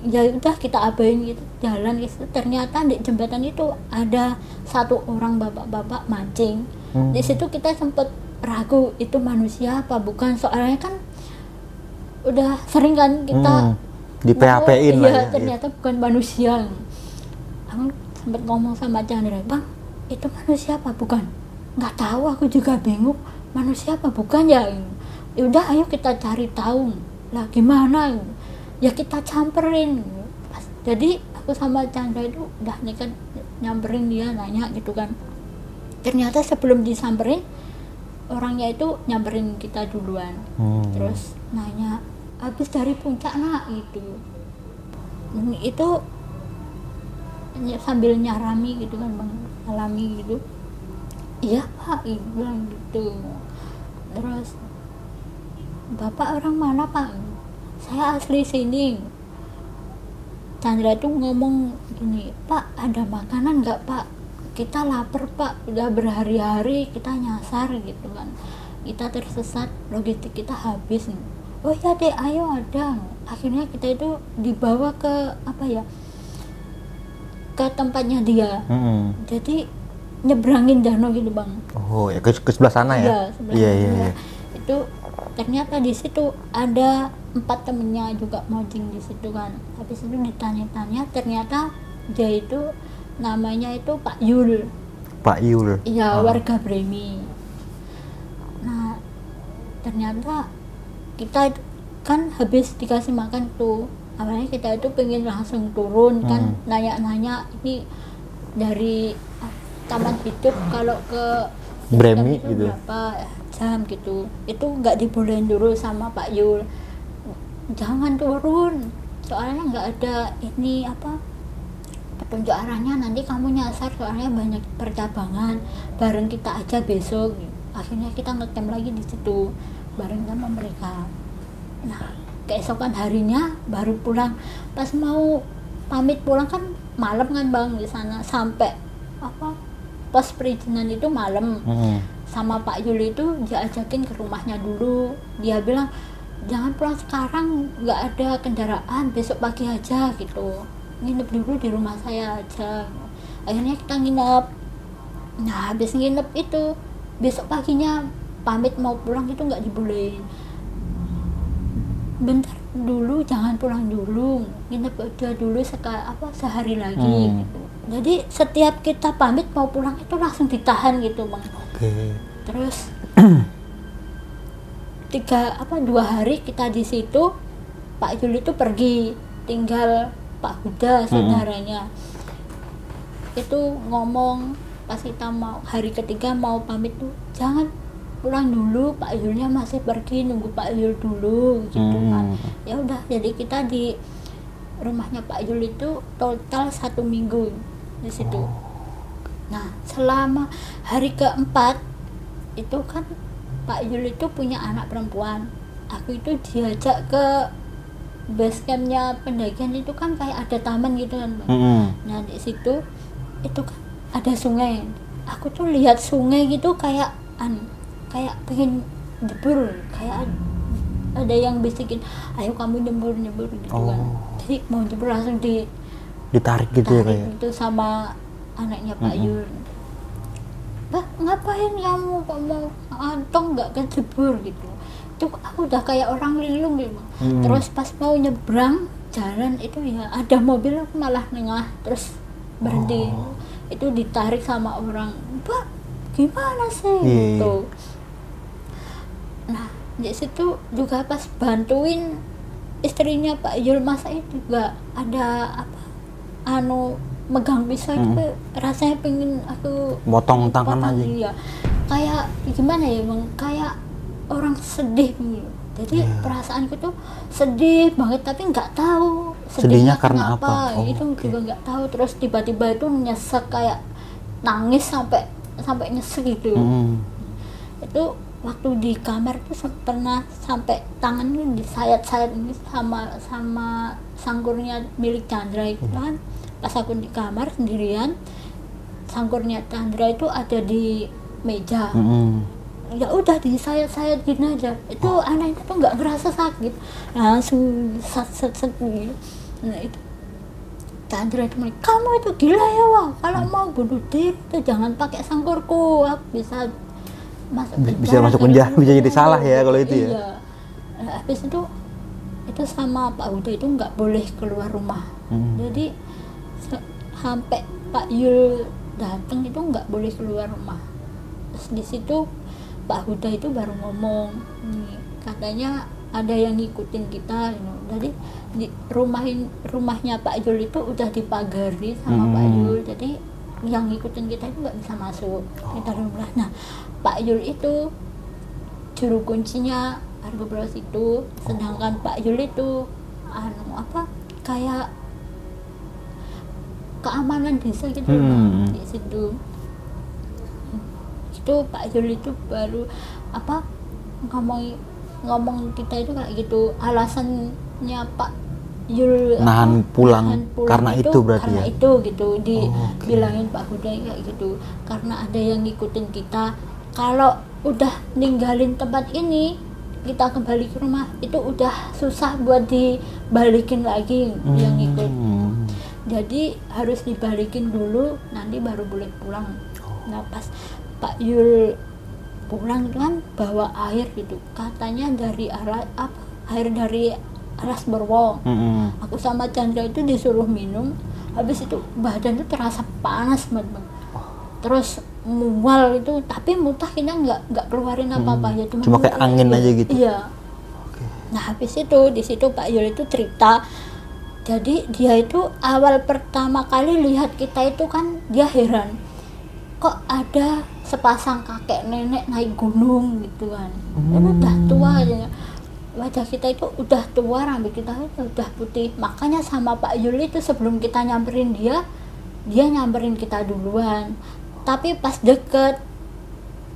ya udah kita abain gitu jalan gitu ternyata di jembatan itu ada satu orang bapak-bapak mancing Hmm. di situ kita sempet ragu itu manusia apa bukan soalnya kan udah sering kan kita Hmm. Di mau- lah iya, ya. ternyata bukan manusia aku sempet ngomong sama Chandra bang itu manusia apa bukan nggak tahu aku juga bingung manusia apa bukan ya ya udah ayo kita cari tahu lah gimana ya kita camperin jadi aku sama Chandra itu udah nekat nyamperin dia nanya gitu kan ternyata sebelum disamperin orangnya itu nyamperin kita duluan Hmm. terus nanya habis dari puncak nak gitu. Hmm, itu ny- sambil nyarami gitu kan bang alami gitu. Iya pak bilang gitu. Terus bapak orang mana pak? Saya asli sini. Chandra tuh ngomong gini pak ada makanan nggak pak? Kita lapar pak. Udah berhari-hari kita nyasar gitu kan. Kita tersesat logistik kita habis oh ya deh ayo ada akhirnya kita itu dibawa ke apa ya ke tempatnya dia Mm-mm. jadi nyebrangin danau gitu bang Oh ya ke, ke sebelah sana ya. Iya, sebelah Iya iya. iya. itu ternyata di situ ada empat temennya juga modding di situ kan habis itu ditanya-tanya ternyata dia itu namanya itu Pak Yul Pak Yul ya Oh. warga Bremi nah ternyata kita kan habis dikasih makan tuh. Awalnya kita itu pengen langsung turun kan Hmm. nanya-nanya ini dari ah, taman hidup kalau ke Bremi itu gitu. berapa? Jam gitu. Itu nggak dibolehin dulu sama Pak Yul. Jangan turun soalnya nggak ada ini apa petunjuk arahnya. Nanti kamu nyasar soalnya banyak percabangan. Bareng kita aja besok. Akhirnya kita ngecamp lagi di situ bareng sama mereka. Nah keesokan harinya baru pulang. Pas mau pamit pulang kan malam kan bang di sana. Sampai apa pos perizinan itu malam. Mm-mm. sama Pak Yul itu dia ajakin ke rumahnya dulu. Dia bilang jangan pulang sekarang nggak ada kendaraan besok pagi aja gitu. Nginep dulu di rumah saya aja. Akhirnya kita nginep. Nah habis nginep itu besok paginya pamit mau pulang itu nggak dibolehin. Bentar dulu jangan pulang dulu nginep aja dulu sekali apa sehari lagi Hmm. gitu. Jadi setiap kita pamit mau pulang itu langsung ditahan gitu bang oke. Terus tiga apa dua hari kita di situ Pak Juli itu pergi tinggal Pak Huda saudaranya. Itu ngomong pas kita mau hari ketiga mau pamit tuh jangan pulang dulu Pak Yulnya masih pergi nunggu Pak Yul dulu gitu kan Hmm. ya udah jadi kita di rumahnya Pak Yul itu total satu minggu di situ nah selama hari keempat itu kan Pak Yul itu punya anak perempuan aku itu diajak ke base campnya pendakian itu kan kayak ada taman gitu kan. Mm-mm. Nah di situ itu kan ada sungai. Aku tuh lihat sungai gitu kayak an kayak pengen jebur kayak ad- ada yang bisikin ayo kamu nyebur nyebur gitu kan. Oh. Jadi mau jebur langsung ditarik ditarik gitu ya kayak itu sama anaknya Pak Mm-mm. Yul. Bah ngapain kamu kok mau antong nggak kejebur gitu. Itu aku udah kayak orang linglung gitu. Mm. Terus pas mau nyebrang jalan itu ya ada mobil aku malah nengah terus berhenti Oh. itu ditarik sama orang pak gimana sih Iya, iya. gitu nah di situ juga pas bantuin istrinya Pak Yul masak itu juga ada apa anu megang pisau itu Mm. kayak rasanya pengen aku Potong tangan potong, aja. iya. kayak gimana ya bang kayak orang sedih gitu. jadi Iya. perasaanku tuh sedih banget tapi nggak tahu Sedihnya karena apa? Oh, itu oke. juga nggak tahu terus tiba-tiba itu nyesek kayak nangis sampai sampai nyesek gitu Mm-mm. itu waktu di kamar tuh pernah sampai tangannya disayat-sayat ini sama sama sangkurnya milik Chandra itu kan. Pas aku di kamar sendirian sangkurnya Chandra itu ada di meja. Mm-mm. ya udah disayat-sayat gini aja. Itu anak itu tuh nggak ngerasa sakit. Langsung set set set gitu nah itu Chandra itu kamu itu gila ya wah kalau mau bunuh diri tuh jangan pakai sangkurku aku bisa masuk Bi- bisa masuk penjara, bisa jadi salah ya diri." kalau itu ya. iya Nah, habis itu itu sama Pak Huda itu nggak boleh keluar rumah Hmm. jadi sampai Pak Yul datang itu nggak boleh keluar rumah terus di situ Pak Huda itu baru ngomong nih, katanya ada yang ngikutin kita you know. jadi di rumahin rumahnya Pak Yul itu udah dipagari sama Pak Hmm. Yul jadi yang ngikutin kita itu nggak bisa masuk kita rumah nah Pak Yul itu juru kuncinya Argo Bros itu sedangkan Pak Yul itu anu apa kayak keamanan desa gitu Hmm. Di situ itu Pak Yul itu baru apa ngomong ngomong kita itu kayak gitu alasannya Pak Yul Nahan pulang nahan karena itu berarti karena ya? itu gitu Oh, oke. dibilangin Pak Huda kayak gitu karena ada yang ngikutin kita kalau udah ninggalin tempat ini kita kembali ke rumah itu udah susah buat dibalikin lagi yang ikut Hmm. jadi harus dibalikin dulu nanti baru boleh pulang nah pas Pak Yul pulang kan bawa air gitu katanya dari arah apa air dari Aras Borwo Mm-mm. aku sama Chandra itu disuruh minum habis itu badan itu terasa panas banget Bang. terus mual itu tapi muntah kita nggak nggak keluarin apa apa ya Cuma kayak mual angin aja. gitu? iya. Nah habis itu di situ Pak Yul itu cerita jadi dia itu awal pertama kali lihat kita itu kan dia heran kok ada sepasang kakek nenek naik gunung? gitu kan. Ini udah tua aja. Wajah kita itu udah tua rambut kita itu udah putih. Makanya sama Pak Yul itu sebelum kita nyamperin dia dia nyamperin kita duluan tapi pas deket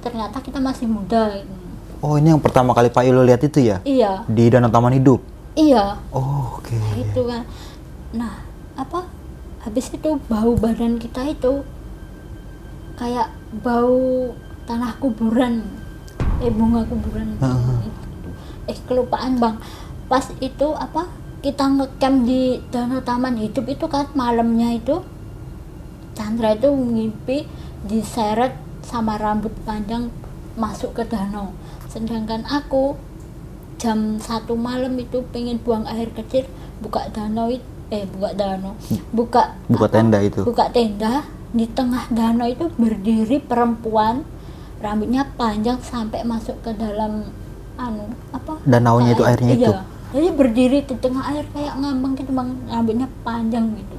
ternyata kita masih muda Oh ini yang pertama kali Pak Yul lihat itu ya? iya Di Danau Taman Hidup? iya Oh oke. itu kan nah apa habis itu bau badan kita itu kayak bau tanah kuburan eh bunga kuburan Heeh. Itu. eh kelupaan bang pas itu apa kita ngecamp di danau taman hidup itu kan malamnya itu Chandra itu mimpi diseret sama rambut panjang masuk ke danau sedangkan aku jam satu malam itu pengen buang air kecil buka danau it- eh buka danau buka Buka tenda itu. buka tenda di tengah danau itu berdiri perempuan rambutnya panjang sampai masuk ke dalam anu apa Danaunya itu, air. airnya itu? iya. jadi berdiri di tengah air kayak ngambang gitu bang rambutnya panjang gitu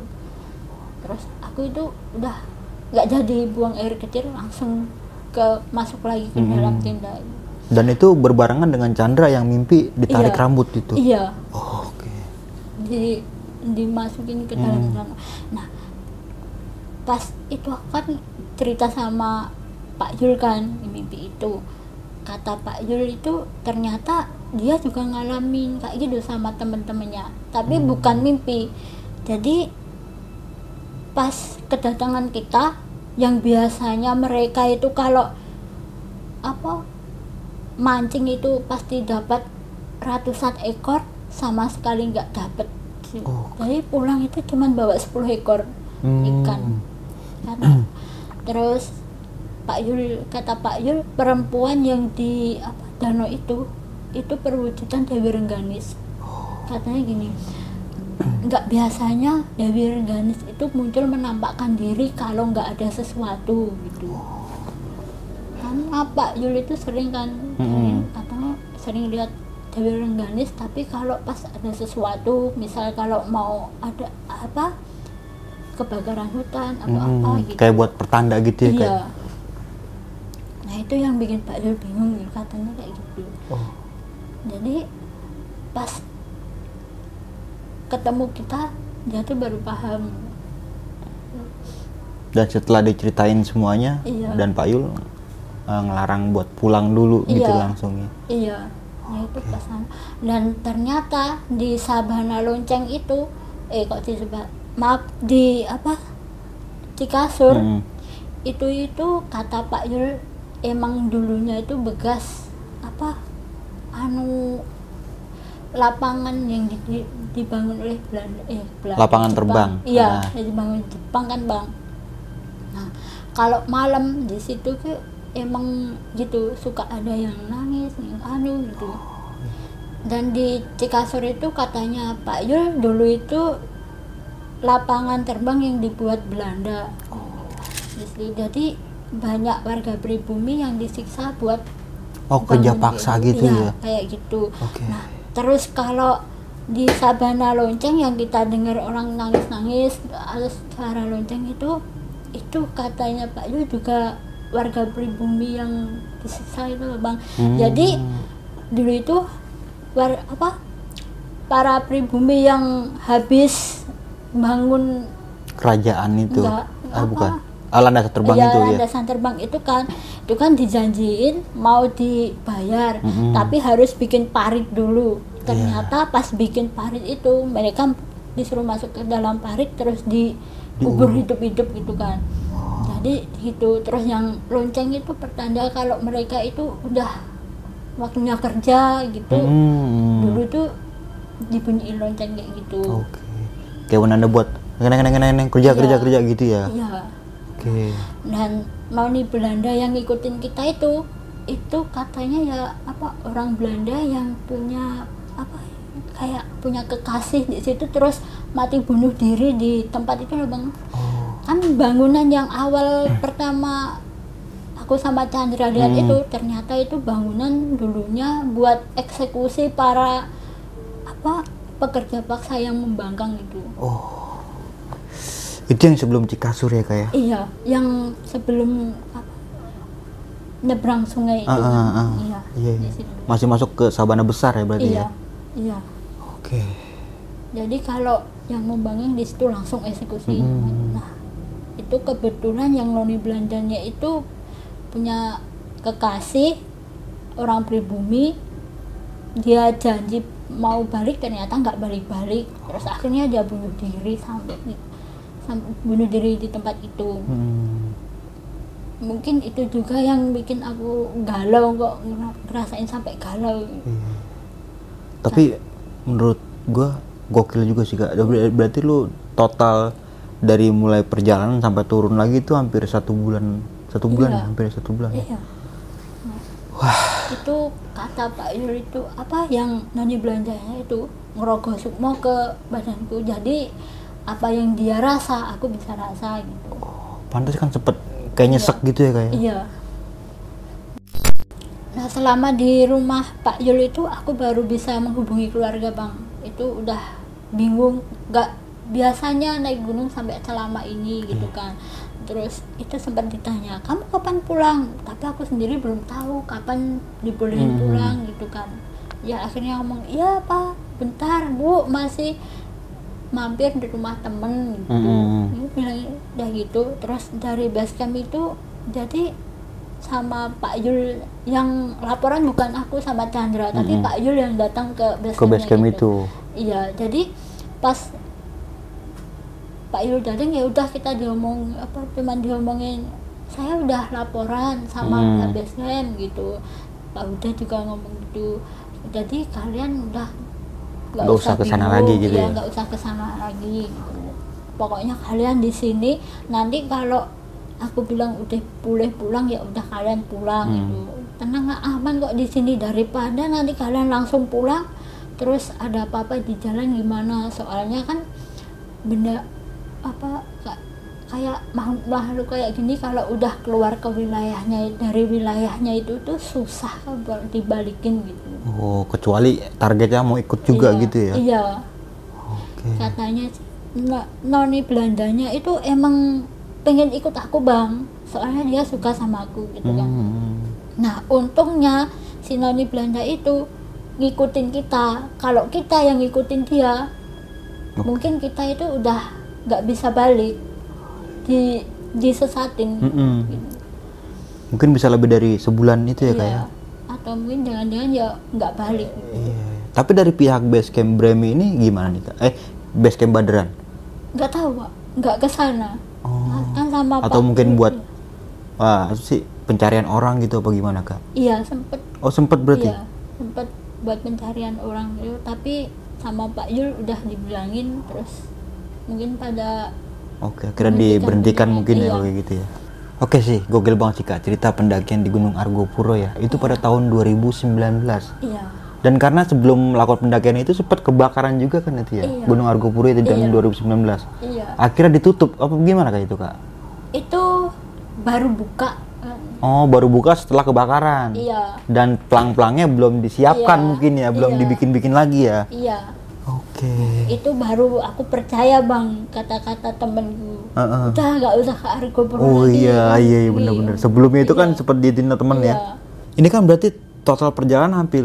terus aku itu udah nggak jadi buang air kecil langsung ke masuk lagi ke dalam tenda Dan itu berbarengan dengan Chandra yang mimpi ditarik Iya. rambut itu. iya Oh, oke. di dimasukin ke dalam sana. Nah, pas itu kan cerita sama Pak Yul kan mimpi itu. Kata Pak Yul itu ternyata dia juga ngalamin kayak gitu sama temen-temennya. Tapi bukan mimpi. Jadi pas kedatangan kita yang biasanya mereka itu kalau apa mancing itu pasti dapat ratusan ekor sama sekali nggak dapat. Oh. jadi pulang itu cuman bawa 10 ekor Hmm. ikan. Kata- terus Pak Yul kata Pak Yul perempuan yang di apa danau itu itu perwujudan Dewi Rengganis. Katanya gini nggak biasanya Dewi Rengganis itu muncul menampakkan diri kalau nggak ada sesuatu gitu. Karena Pak Yul itu sering kan sering, katanya sering lihat Dewi Rengganis tapi kalau pas ada sesuatu misal kalau mau ada apa kebakaran hutan atau apa Hmm, gitu. Kayak buat pertanda gitu ya iya. kayak. nah itu yang bikin Pak Yul bingung ya katanya kayak gitu. Oh. jadi pas ketemu kita dia tuh baru paham Dan setelah diceritain semuanya Iya. dan Pak Yul eh, ngelarang buat pulang dulu gitu Iya. langsung ya. iya nah itu sana. dan ternyata di Sabana Lonceng itu eh kok di Sabana maaf di apa di kasur Hmm. itu itu kata Pak Yul emang dulunya itu bekas apa anu lapangan yang di- di- dibangun oleh Belanda eh Belanda Lapangan Jepang. terbang. iya Ah. yang dibangun Jepang kan bang nah kalau malam di situ ke emang gitu suka ada yang nangis yang anu gitu dan di Cikasur itu katanya Pak Yul dulu itu lapangan terbang yang dibuat Belanda Jadi- jadi banyak warga pribumi yang disiksa buat Oh kerja paksa gitu. Iya, ya. kayak gitu Oke. nah terus kalau di Sabana Lonceng yang kita dengar orang nangis-nangis atas suara lonceng itu itu katanya Pak Yul juga warga pribumi yang disiksa itu bang Hmm. jadi dulu itu war, apa para pribumi yang habis bangun Kerajaan itu. Enggak, Ah apa? bukan. Ah, landasan terbang Iya, itu ya. landasan terbang itu kan itu kan dijanjiin mau dibayar Mm-mm. tapi harus bikin parit dulu Iya. ternyata pas bikin parit itu mereka disuruh masuk ke dalam parit terus dikubur hidup-hidup gitu kan jadi gitu terus yang lonceng itu pertanda kalau mereka itu udah waktunya kerja gitu Hmm. dulu tuh dibunyiin lonceng kayak gitu Oke. Kayak penanda buat neng kerja Iya. kerja kerja gitu ya. iya Oke. dan Mauni Belanda yang ngikutin kita itu itu katanya ya apa orang Belanda yang punya apa kayak punya kekasih di situ terus mati bunuh diri di tempat itu loh bang Oh. kan bangunan yang awal pertama aku sama Chandra lihat Hmm. itu ternyata itu bangunan dulunya buat eksekusi para apa pekerja paksa yang membangkang itu Oh. Itu yang sebelum Cikasur ya kak ya? iya yang sebelum apa nyebrang sungai itu Ah, ah, kan. ah. iya Iya, iya. Masih masuk ke Sabana besar ya berarti iya ya? iya Oke. jadi kalau yang membangkang di situ langsung eksekusi Hmm. nah itu kebetulan yang noni Belandanya itu punya kekasih orang pribumi dia janji mau balik ternyata nggak balik-balik terus akhirnya dia bunuh diri sampai sampai bunuh diri di tempat itu Hmm. mungkin itu juga yang bikin aku galau kok ngera- ngerasain sampai galau Iya. Tapi menurut gua gokil juga sih kak. Ber- Berarti lu total dari mulai perjalanan sampai turun lagi itu hampir satu bulan, satu bulan, Iya. ya? hampir satu bulan. ya? Iya. Itu kata Pak Yul itu apa yang noni belanjanya itu ngerogoh sukmo ke badanku. Jadi apa yang dia rasa aku bisa rasa gitu. Pantas kan sempet kayak nyesek gitu ya kak ya? Iya. Nah selama di rumah Pak Yul itu aku baru bisa menghubungi keluarga bang. Itu udah bingung, nggak biasanya naik gunung sampai selama ini gitu kan. Terus itu sempat ditanya, kamu kapan pulang? Tapi aku sendiri belum tahu kapan dibolehin Hmm. pulang gitu kan. Ya akhirnya ngomong, iya pak, bentar bu masih mampir di rumah temen gitu. Hmm. Bilang udah gitu. Terus dari basecamp itu jadi sama Pak Yul yang laporan bukan aku sama Chandra tapi Mm-mm. Pak Yul yang datang ke Ke basecamp gitu. itu. iya jadi pas Pak Yul datang ya udah kita diomong apa cuman diomongin saya udah laporan sama Hmm. basecamp gitu Pak Uda juga ngomong gitu jadi kalian udah Nggak usah ke sana bingung, lagi gitu iya, ya? nggak usah ke sana lagi. Pokoknya kalian di sini nanti kalau aku bilang udah boleh pulang ya udah kalian pulang Hmm. gitu. Tenang nggak aman kok di sini? Daripada nanti kalian langsung pulang terus ada apa-apa di jalan gimana? Soalnya kan benda apa kayak makhluk makhluk kayak gini kalau udah keluar ke wilayahnya dari wilayahnya itu tuh susah buat dibalikin gitu Oh, kecuali targetnya mau ikut juga Iya, gitu ya? iya Oke. katanya noni Belandanya itu emang pengen ikut aku bang soalnya dia suka sama aku gitu kan Hmm. nah untungnya si noni Belanda itu ngikutin kita kalau kita yang ngikutin dia Oh. mungkin kita itu udah nggak bisa balik di disesatin Mm-mm. Mungkin bisa lebih dari sebulan itu ya kak ya? Iya. atau mungkin jangan-jangan ya nggak balik Iya. Tapi dari pihak Basecamp Bremi ini gimana nih kak? Eh, Basecamp Badran? nggak tahu pak nggak ke sana Oh. kan sama Atau Pak mungkin buat wah sih pencarian orang gitu apa gimana kak? iya sempet Oh sempet berarti? Iya, sempat buat pencarian orang itu, tapi sama Pak Yul udah dibilangin terus mungkin pada Oke, akhirnya Menghentikan diberhentikan mungkin ya iya. kalau kayak gitu ya. Oke sih, gokil banget sih kak cerita pendakian di Gunung Argopuro ya. Itu pada tahun 2019. iya Dan karena sebelum melakukan pendakian itu sempat kebakaran juga kan itu ya. Iya. Gunung Argopuro itu tahun Iya. 2019. iya Akhirnya ditutup apa gimana kak itu kak? itu baru buka kan. Oh, baru buka setelah kebakaran. iya Dan pelang-pelangnya belum disiapkan Iya, mungkin ya, belum iya. dibikin-bikin lagi ya. iya Oke. itu baru aku percaya bang kata-kata temenku Heeh. udah nggak usah ke Argo Puro Oh lagi, iya, lagi." iya, iya benar-benar. Sebelumnya itu kan Iya. sempat ditindak temen Iya. ya. Ini kan berarti total perjalanan hampir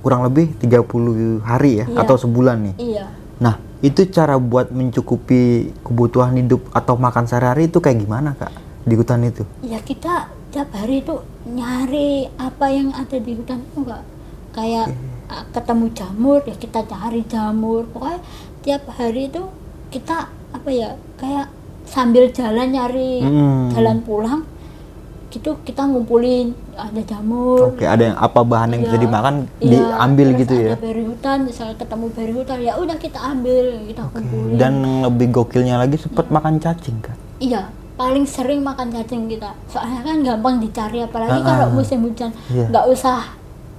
kurang lebih 30 hari ya Iya. atau sebulan nih. iya Nah, itu cara buat mencukupi kebutuhan hidup atau makan sehari-hari itu kayak gimana, Kak? Di hutan itu? ya kita tiap hari itu nyari apa yang ada di hutan itu enggak kayak ah, ketemu jamur ya kita cari jamur pokoknya tiap hari itu kita apa ya kayak sambil jalan nyari Hmm. jalan pulang gitu kita ngumpulin ada jamur Oke, ada yang apa bahan yang bisa Iya. dimakan Iya, diambil terus gitu ya. ada beri hutan misalnya ketemu beri hutan ya udah kita ambil kita kumpulin Dan lebih gokilnya lagi sempat makan cacing, Kak. Iya, paling sering makan cacing kita. Soalnya kan gampang dicari apalagi Ah, kalau ah. musim hujan. Iya. nggak usah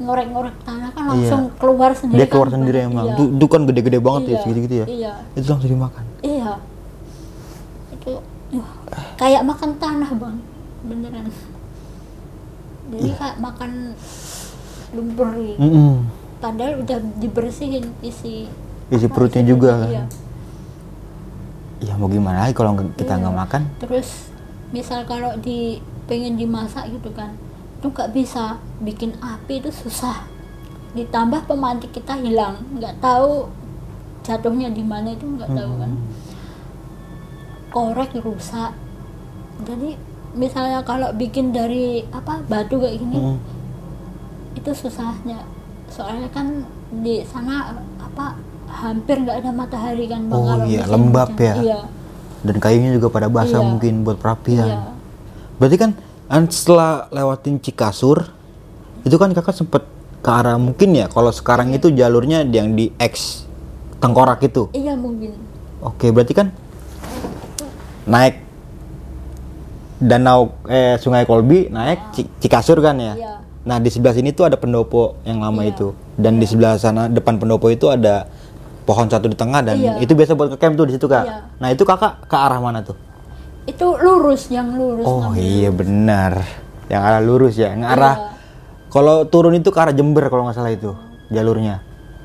ngorek-ngorek tanah kan langsung keluar sendiri Dia keluar kan, sendiri Bang. emang. Iya. Itu, itu kan gede-gede banget ya Iya, segitu-gitu ya. iya Itu langsung dimakan. iya itu uh, kayak makan tanah bang beneran jadi Iya. kayak makan lumpur gitu. Mm-mm. padahal udah dibersihin isi Isi apa, perutnya isi juga perutnya, kan. iya. Ya mau gimana lagi kalau nggak- kita Iya. nggak makan? terus misal kalau di pengen dimasak gitu kan itu nggak bisa bikin api itu susah ditambah pemantik kita hilang nggak tahu jatuhnya di mana itu nggak tahu kan Hmm. korek rusak jadi misalnya kalau bikin dari apa batu kayak gini Mm. itu susahnya soalnya kan di sana apa hampir nggak ada matahari kan Bang, Oh iya, lembab hujan. ya. iya Dan kayunya juga pada basah Iya. mungkin buat perapian. iya Berarti kan an- setelah lewatin Cikasur itu kan kakak sempet ke arah mungkin ya kalau sekarang itu jalurnya yang di X tengkorak itu. iya mungkin Oke, berarti kan naik danau eh Sungai Kolbi naik Ci- Cikasur kan ya. Iya. Nah, di sebelah sini tuh ada pendopo yang lama Iya. itu. Dan di sebelah sana depan pendopo itu ada pohon satu di tengah dan Iya. itu biasa buat ke camp tuh di situ, Kak. Iya. Nah, itu Kakak ke arah mana tuh? Itu lurus yang lurus Oh ngambil. iya benar. Yang arah lurus ya, yang arah Iya. kalau turun itu ke arah Jember kalau nggak salah itu jalurnya.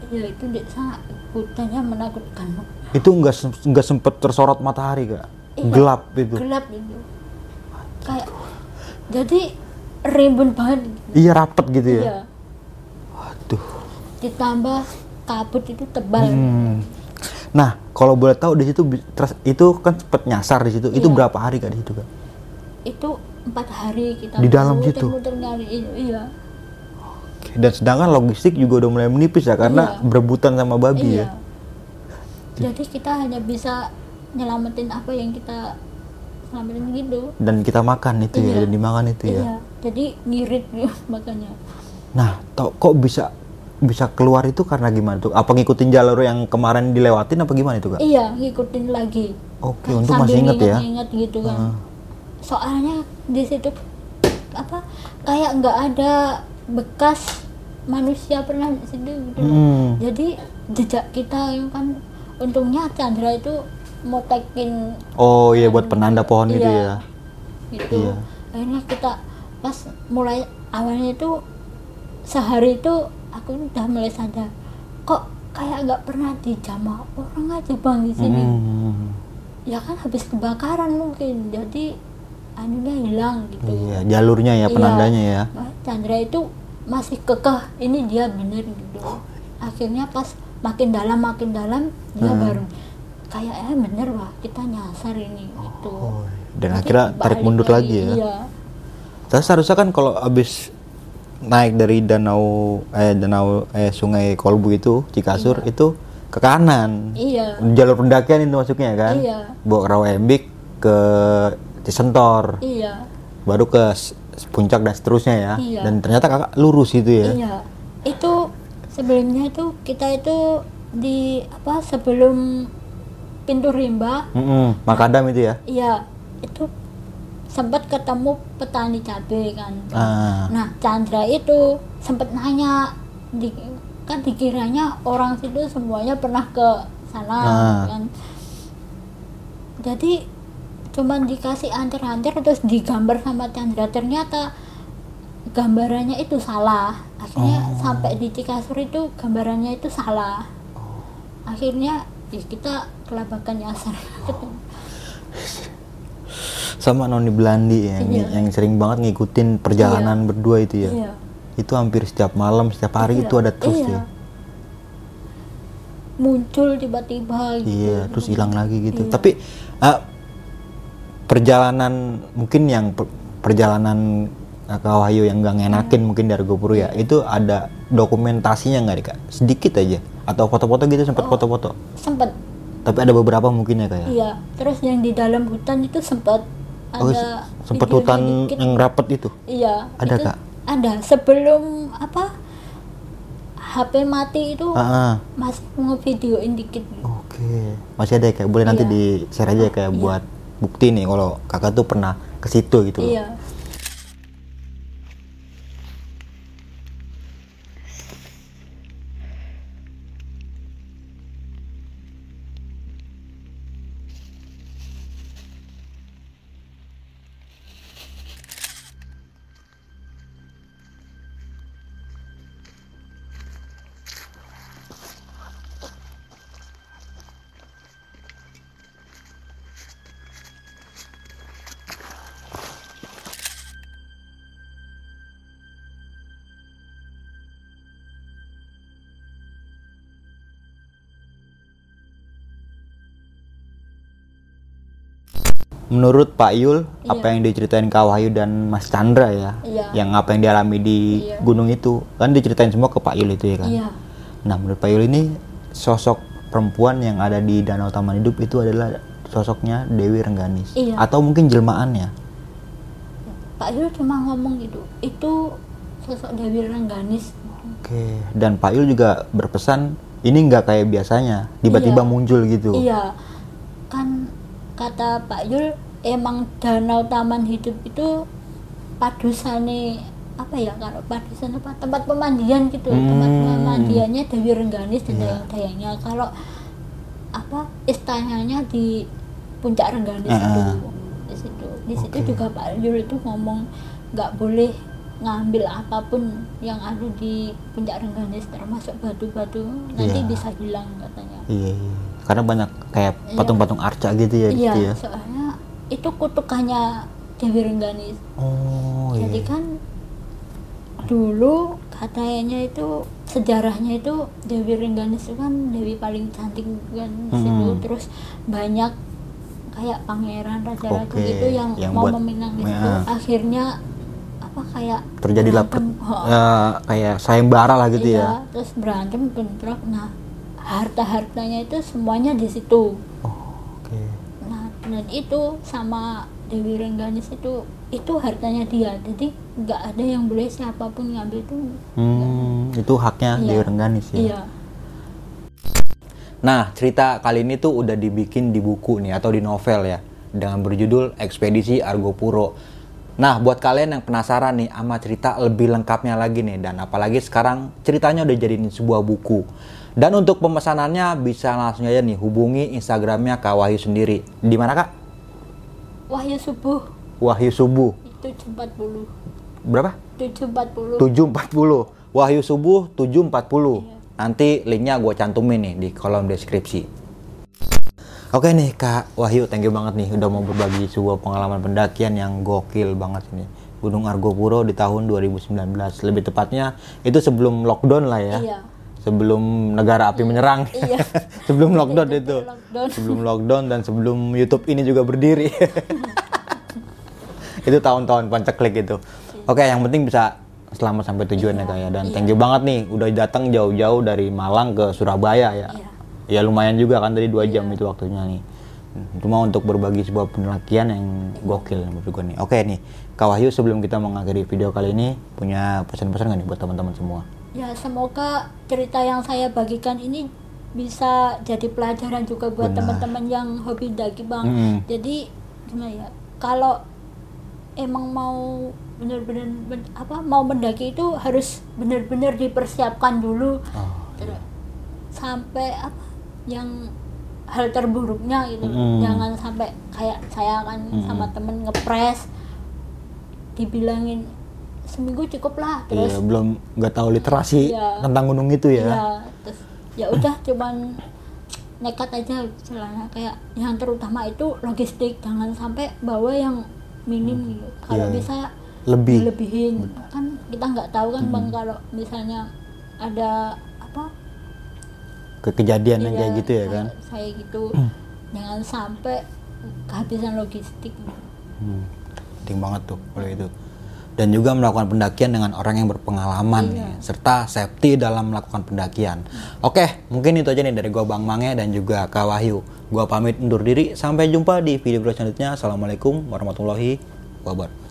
iya itu di sana hutannya menakutkan Itu nggak nggak sempet tersorot matahari kak, Iya. gelap itu. gelap itu kayak jadi rimbun banget gitu. Iya rapet gitu ya. iya Waduh. ditambah kabut itu tebal Hmm. Nah kalau boleh tahu di situ itu kan sempet nyasar di situ. Itu Iya. berapa hari kak di situ kak? itu empat hari kita Di dalam situ? muter-muter nyari itu iya Oke, Dan sedangkan logistik juga udah mulai menipis ya karena Iya. berebutan sama babi iya ya. jadi kita hanya bisa nyelamatin apa yang kita selamatin gitu Dan kita makan itu ya, Iya. dan dimakan itu ya. iya jadi ngirit makanya Nah, tau kok bisa bisa keluar itu karena gimana tuh? Apa ngikutin jalur yang kemarin dilewatin apa gimana itu kak? iya ngikutin lagi Oke, untung Sambil masih inget ya. inget gitu kan Ah. soalnya di situ apa kayak nggak ada bekas manusia pernah di situ gitu. Hmm. jadi jejak kita yang kan untungnya Chandra itu mau tekin Oh iya buat penanda pohon itu ya. Iya. gitu Iya. akhirnya kita pas mulai awalnya itu sehari itu aku udah mulai sadar kok kayak nggak pernah dijamah orang aja bang di sini Hmm. ya kan habis kebakaran mungkin jadi anunya hilang gitu Iya, jalurnya ya Iya. penandanya ya. Wah, Chandra itu masih kekeh ini dia bener gitu akhirnya pas makin dalam makin dalam dia Hmm. baru kayaknya bener wah kita nyasar ini gitu Oh, dan Nanti akhirnya tarik mundur lagi ya. iya Terus seharusnya kan kalau abis naik dari danau eh danau eh sungai Kolbu itu Cikasur itu ke kanan. iya Jalur pendakian itu masuknya kan. Iya. Bawa ke Rawembik ke Cisentor. iya Baru ke puncak dan seterusnya ya. Iya. Dan ternyata kakak lurus itu ya. iya itu sebelumnya itu kita itu di apa sebelum pintu rimba Mm-mm, Makadam itu ya. iya itu sempat ketemu petani cabai kan. Ah. nah Chandra itu sempat nanya di, kan dikiranya orang situ semuanya pernah ke sana Ah. kan. Jadi cuman dikasih antar-antar terus digambar sama Chandra. Ternyata gambarannya itu salah. Akhirnya Oh. sampai di Cikasur itu gambarannya itu salah. Akhirnya ya kita kelabakan nyasar Sama Noni Belandi ya, yang, Iya. yang sering banget ngikutin perjalanan berdua itu ya. iya Itu hampir setiap malam, setiap hari Iya, itu ada terus iya. ya. muncul tiba-tiba gitu Iya, terus hilang lagi gitu. Iya. Tapi eh, perjalanan mungkin yang per- perjalanan eh, ke Wahyu yang gak ngenakin Hmm. mungkin dari Gopuru ya, itu ada dokumentasinya nggak kak? Sedikit aja. Atau foto-foto gitu sempat foto-foto. sempet Tapi ada beberapa mungkin ya kak ya. iya terus yang di dalam hutan itu sempat Oh, ada sempat hutan dikit. yang rapet itu. iya Ada, itu Kak? ada sebelum apa HP mati itu Ah, ah. masih ngevideoin dikit. Oke, masih ada ya kayak boleh nanti Iya. di share aja kayak buat bukti nih kalau kakak tuh pernah ke situ gitu loh. iya menurut Pak Yul Iya. apa yang diceritain Kak Wahyu dan Mas Chandra ya Iya. yang apa yang dialami di Iya. gunung itu kan diceritain semua ke Pak Yul itu ya kan iya nah menurut Pak Yul ini sosok perempuan yang ada di Danau Taman Hidup itu adalah sosoknya Dewi Rengganis Iya. atau mungkin jelmaannya Pak Yul cuma ngomong gitu itu sosok Dewi Rengganis oke dan Pak Yul juga berpesan ini nggak kayak biasanya tiba-tiba Iya. muncul gitu iya kan kata Pak Yul emang danau taman hidup itu padusane apa ya kalau padusan apa tempat pemandian gitu tempat Hmm. pemandiannya Dewi Rengganis dan Iya. dayang-dayangnya kalau apa istananya di puncak Rengganis Ah, itu di situ di situ Oke. juga Pak Yul itu ngomong nggak boleh ngambil apa pun yang ada di puncak Rengganis termasuk batu-batu nanti Iya. bisa hilang katanya iya, iya. karena banyak kayak Iya. patung-patung arca gitu ya di Iya, situ ya soalnya itu kutukannya Dewi Rengganis. oh iya Jadi kan dulu katanya itu sejarahnya itu Dewi Rengganis itu kan Dewi paling cantik kan. Hmm. Terus banyak kayak pangeran raja-raja Oke, gitu yang, yang mau meminang di ya. Akhirnya apa kayak terjadilah berantem. per- Oh, ya, kayak sayembara lah gitu iya, ya terus berantem bentrok. Nah, harta-hartanya itu semuanya di situ. oh, Itu sama Dewi Rengganis itu itu hartanya dia. Jadi nggak ada yang boleh siapa pun ngambil itu. Hmm, itu haknya Iya. Dewi Rengganis ya. Iya. Nah, cerita kali ini tuh udah dibikin di buku nih atau di novel ya dengan berjudul Ekspedisi Argo Puro. Nah, buat kalian yang penasaran nih sama cerita lebih lengkapnya lagi nih dan apalagi sekarang ceritanya udah jadiin sebuah buku. Dan untuk pemesanannya bisa langsung aja nih hubungi Instagramnya Kak Wahyu sendiri. Di mana Kak? Wahyu subuh Wahyu Subuh. itu 740. Berapa? 740. 740 Wahyu Subuh 740 Nanti linknya gue cantumin nih di kolom deskripsi Oke nih Kak Wahyu thank you banget nih udah mau berbagi sebuah pengalaman pendakian yang gokil banget ini Gunung Argopuro di tahun 2019 Lebih tepatnya itu sebelum lockdown lah ya Iya. Sebelum negara api menyerang. Iya. Sebelum lockdown itu. Lockdown. Sebelum lockdown dan sebelum Youtube ini juga berdiri. Itu tahun-tahun panceklik itu. Oke yang penting bisa selamat sampai tujuan ya kak ya. Dan thank you banget nih udah datang jauh-jauh dari Malang ke Surabaya ya. Iya. ya lumayan juga kan tadi dua jam itu waktunya nih. Cuma untuk berbagi sebuah pendakian yang gokil menurut gue nih. Oke nih Kak Wahyu sebelum kita mengakhiri video kali ini punya pesan-pesan nggak nih buat teman-teman semua Ya, semoga cerita yang saya bagikan ini bisa jadi pelajaran juga buat teman-teman yang hobi daki, Bang. Mm. Jadi gimana ya? Kalau emang mau benar-benar ben- apa mau mendaki itu harus benar-benar dipersiapkan dulu Oh, Ter- sampai apa yang hal terburuknya gitu Mm. jangan sampai kayak saya kan sama temen ngepres dibilangin seminggu cukup lah terus Iya, belum nggak tahu literasi Iya. tentang gunung itu ya. ya terus ya udah cuman nekat aja celana kayak yang terutama itu logistik jangan sampai bawa yang minim gitu kalau Iya, iya. bisa Lebih. lebihin kan kita nggak tahu kan bang kalau misalnya ada apa Ke kejadian yang Iya, kayak gitu ya kan. saya gitu jangan sampai kehabisan logistik Hmm, penting banget tuh kalau itu. Dan juga melakukan pendakian dengan orang yang berpengalaman Iya. nih, serta safety dalam melakukan pendakian. Oke, mungkin itu aja nih dari gua Bang Mange dan juga Kak Wahyu. Gua pamit undur diri, sampai jumpa di video selanjutnya. Assalamualaikum warahmatullahi wabarakatuh.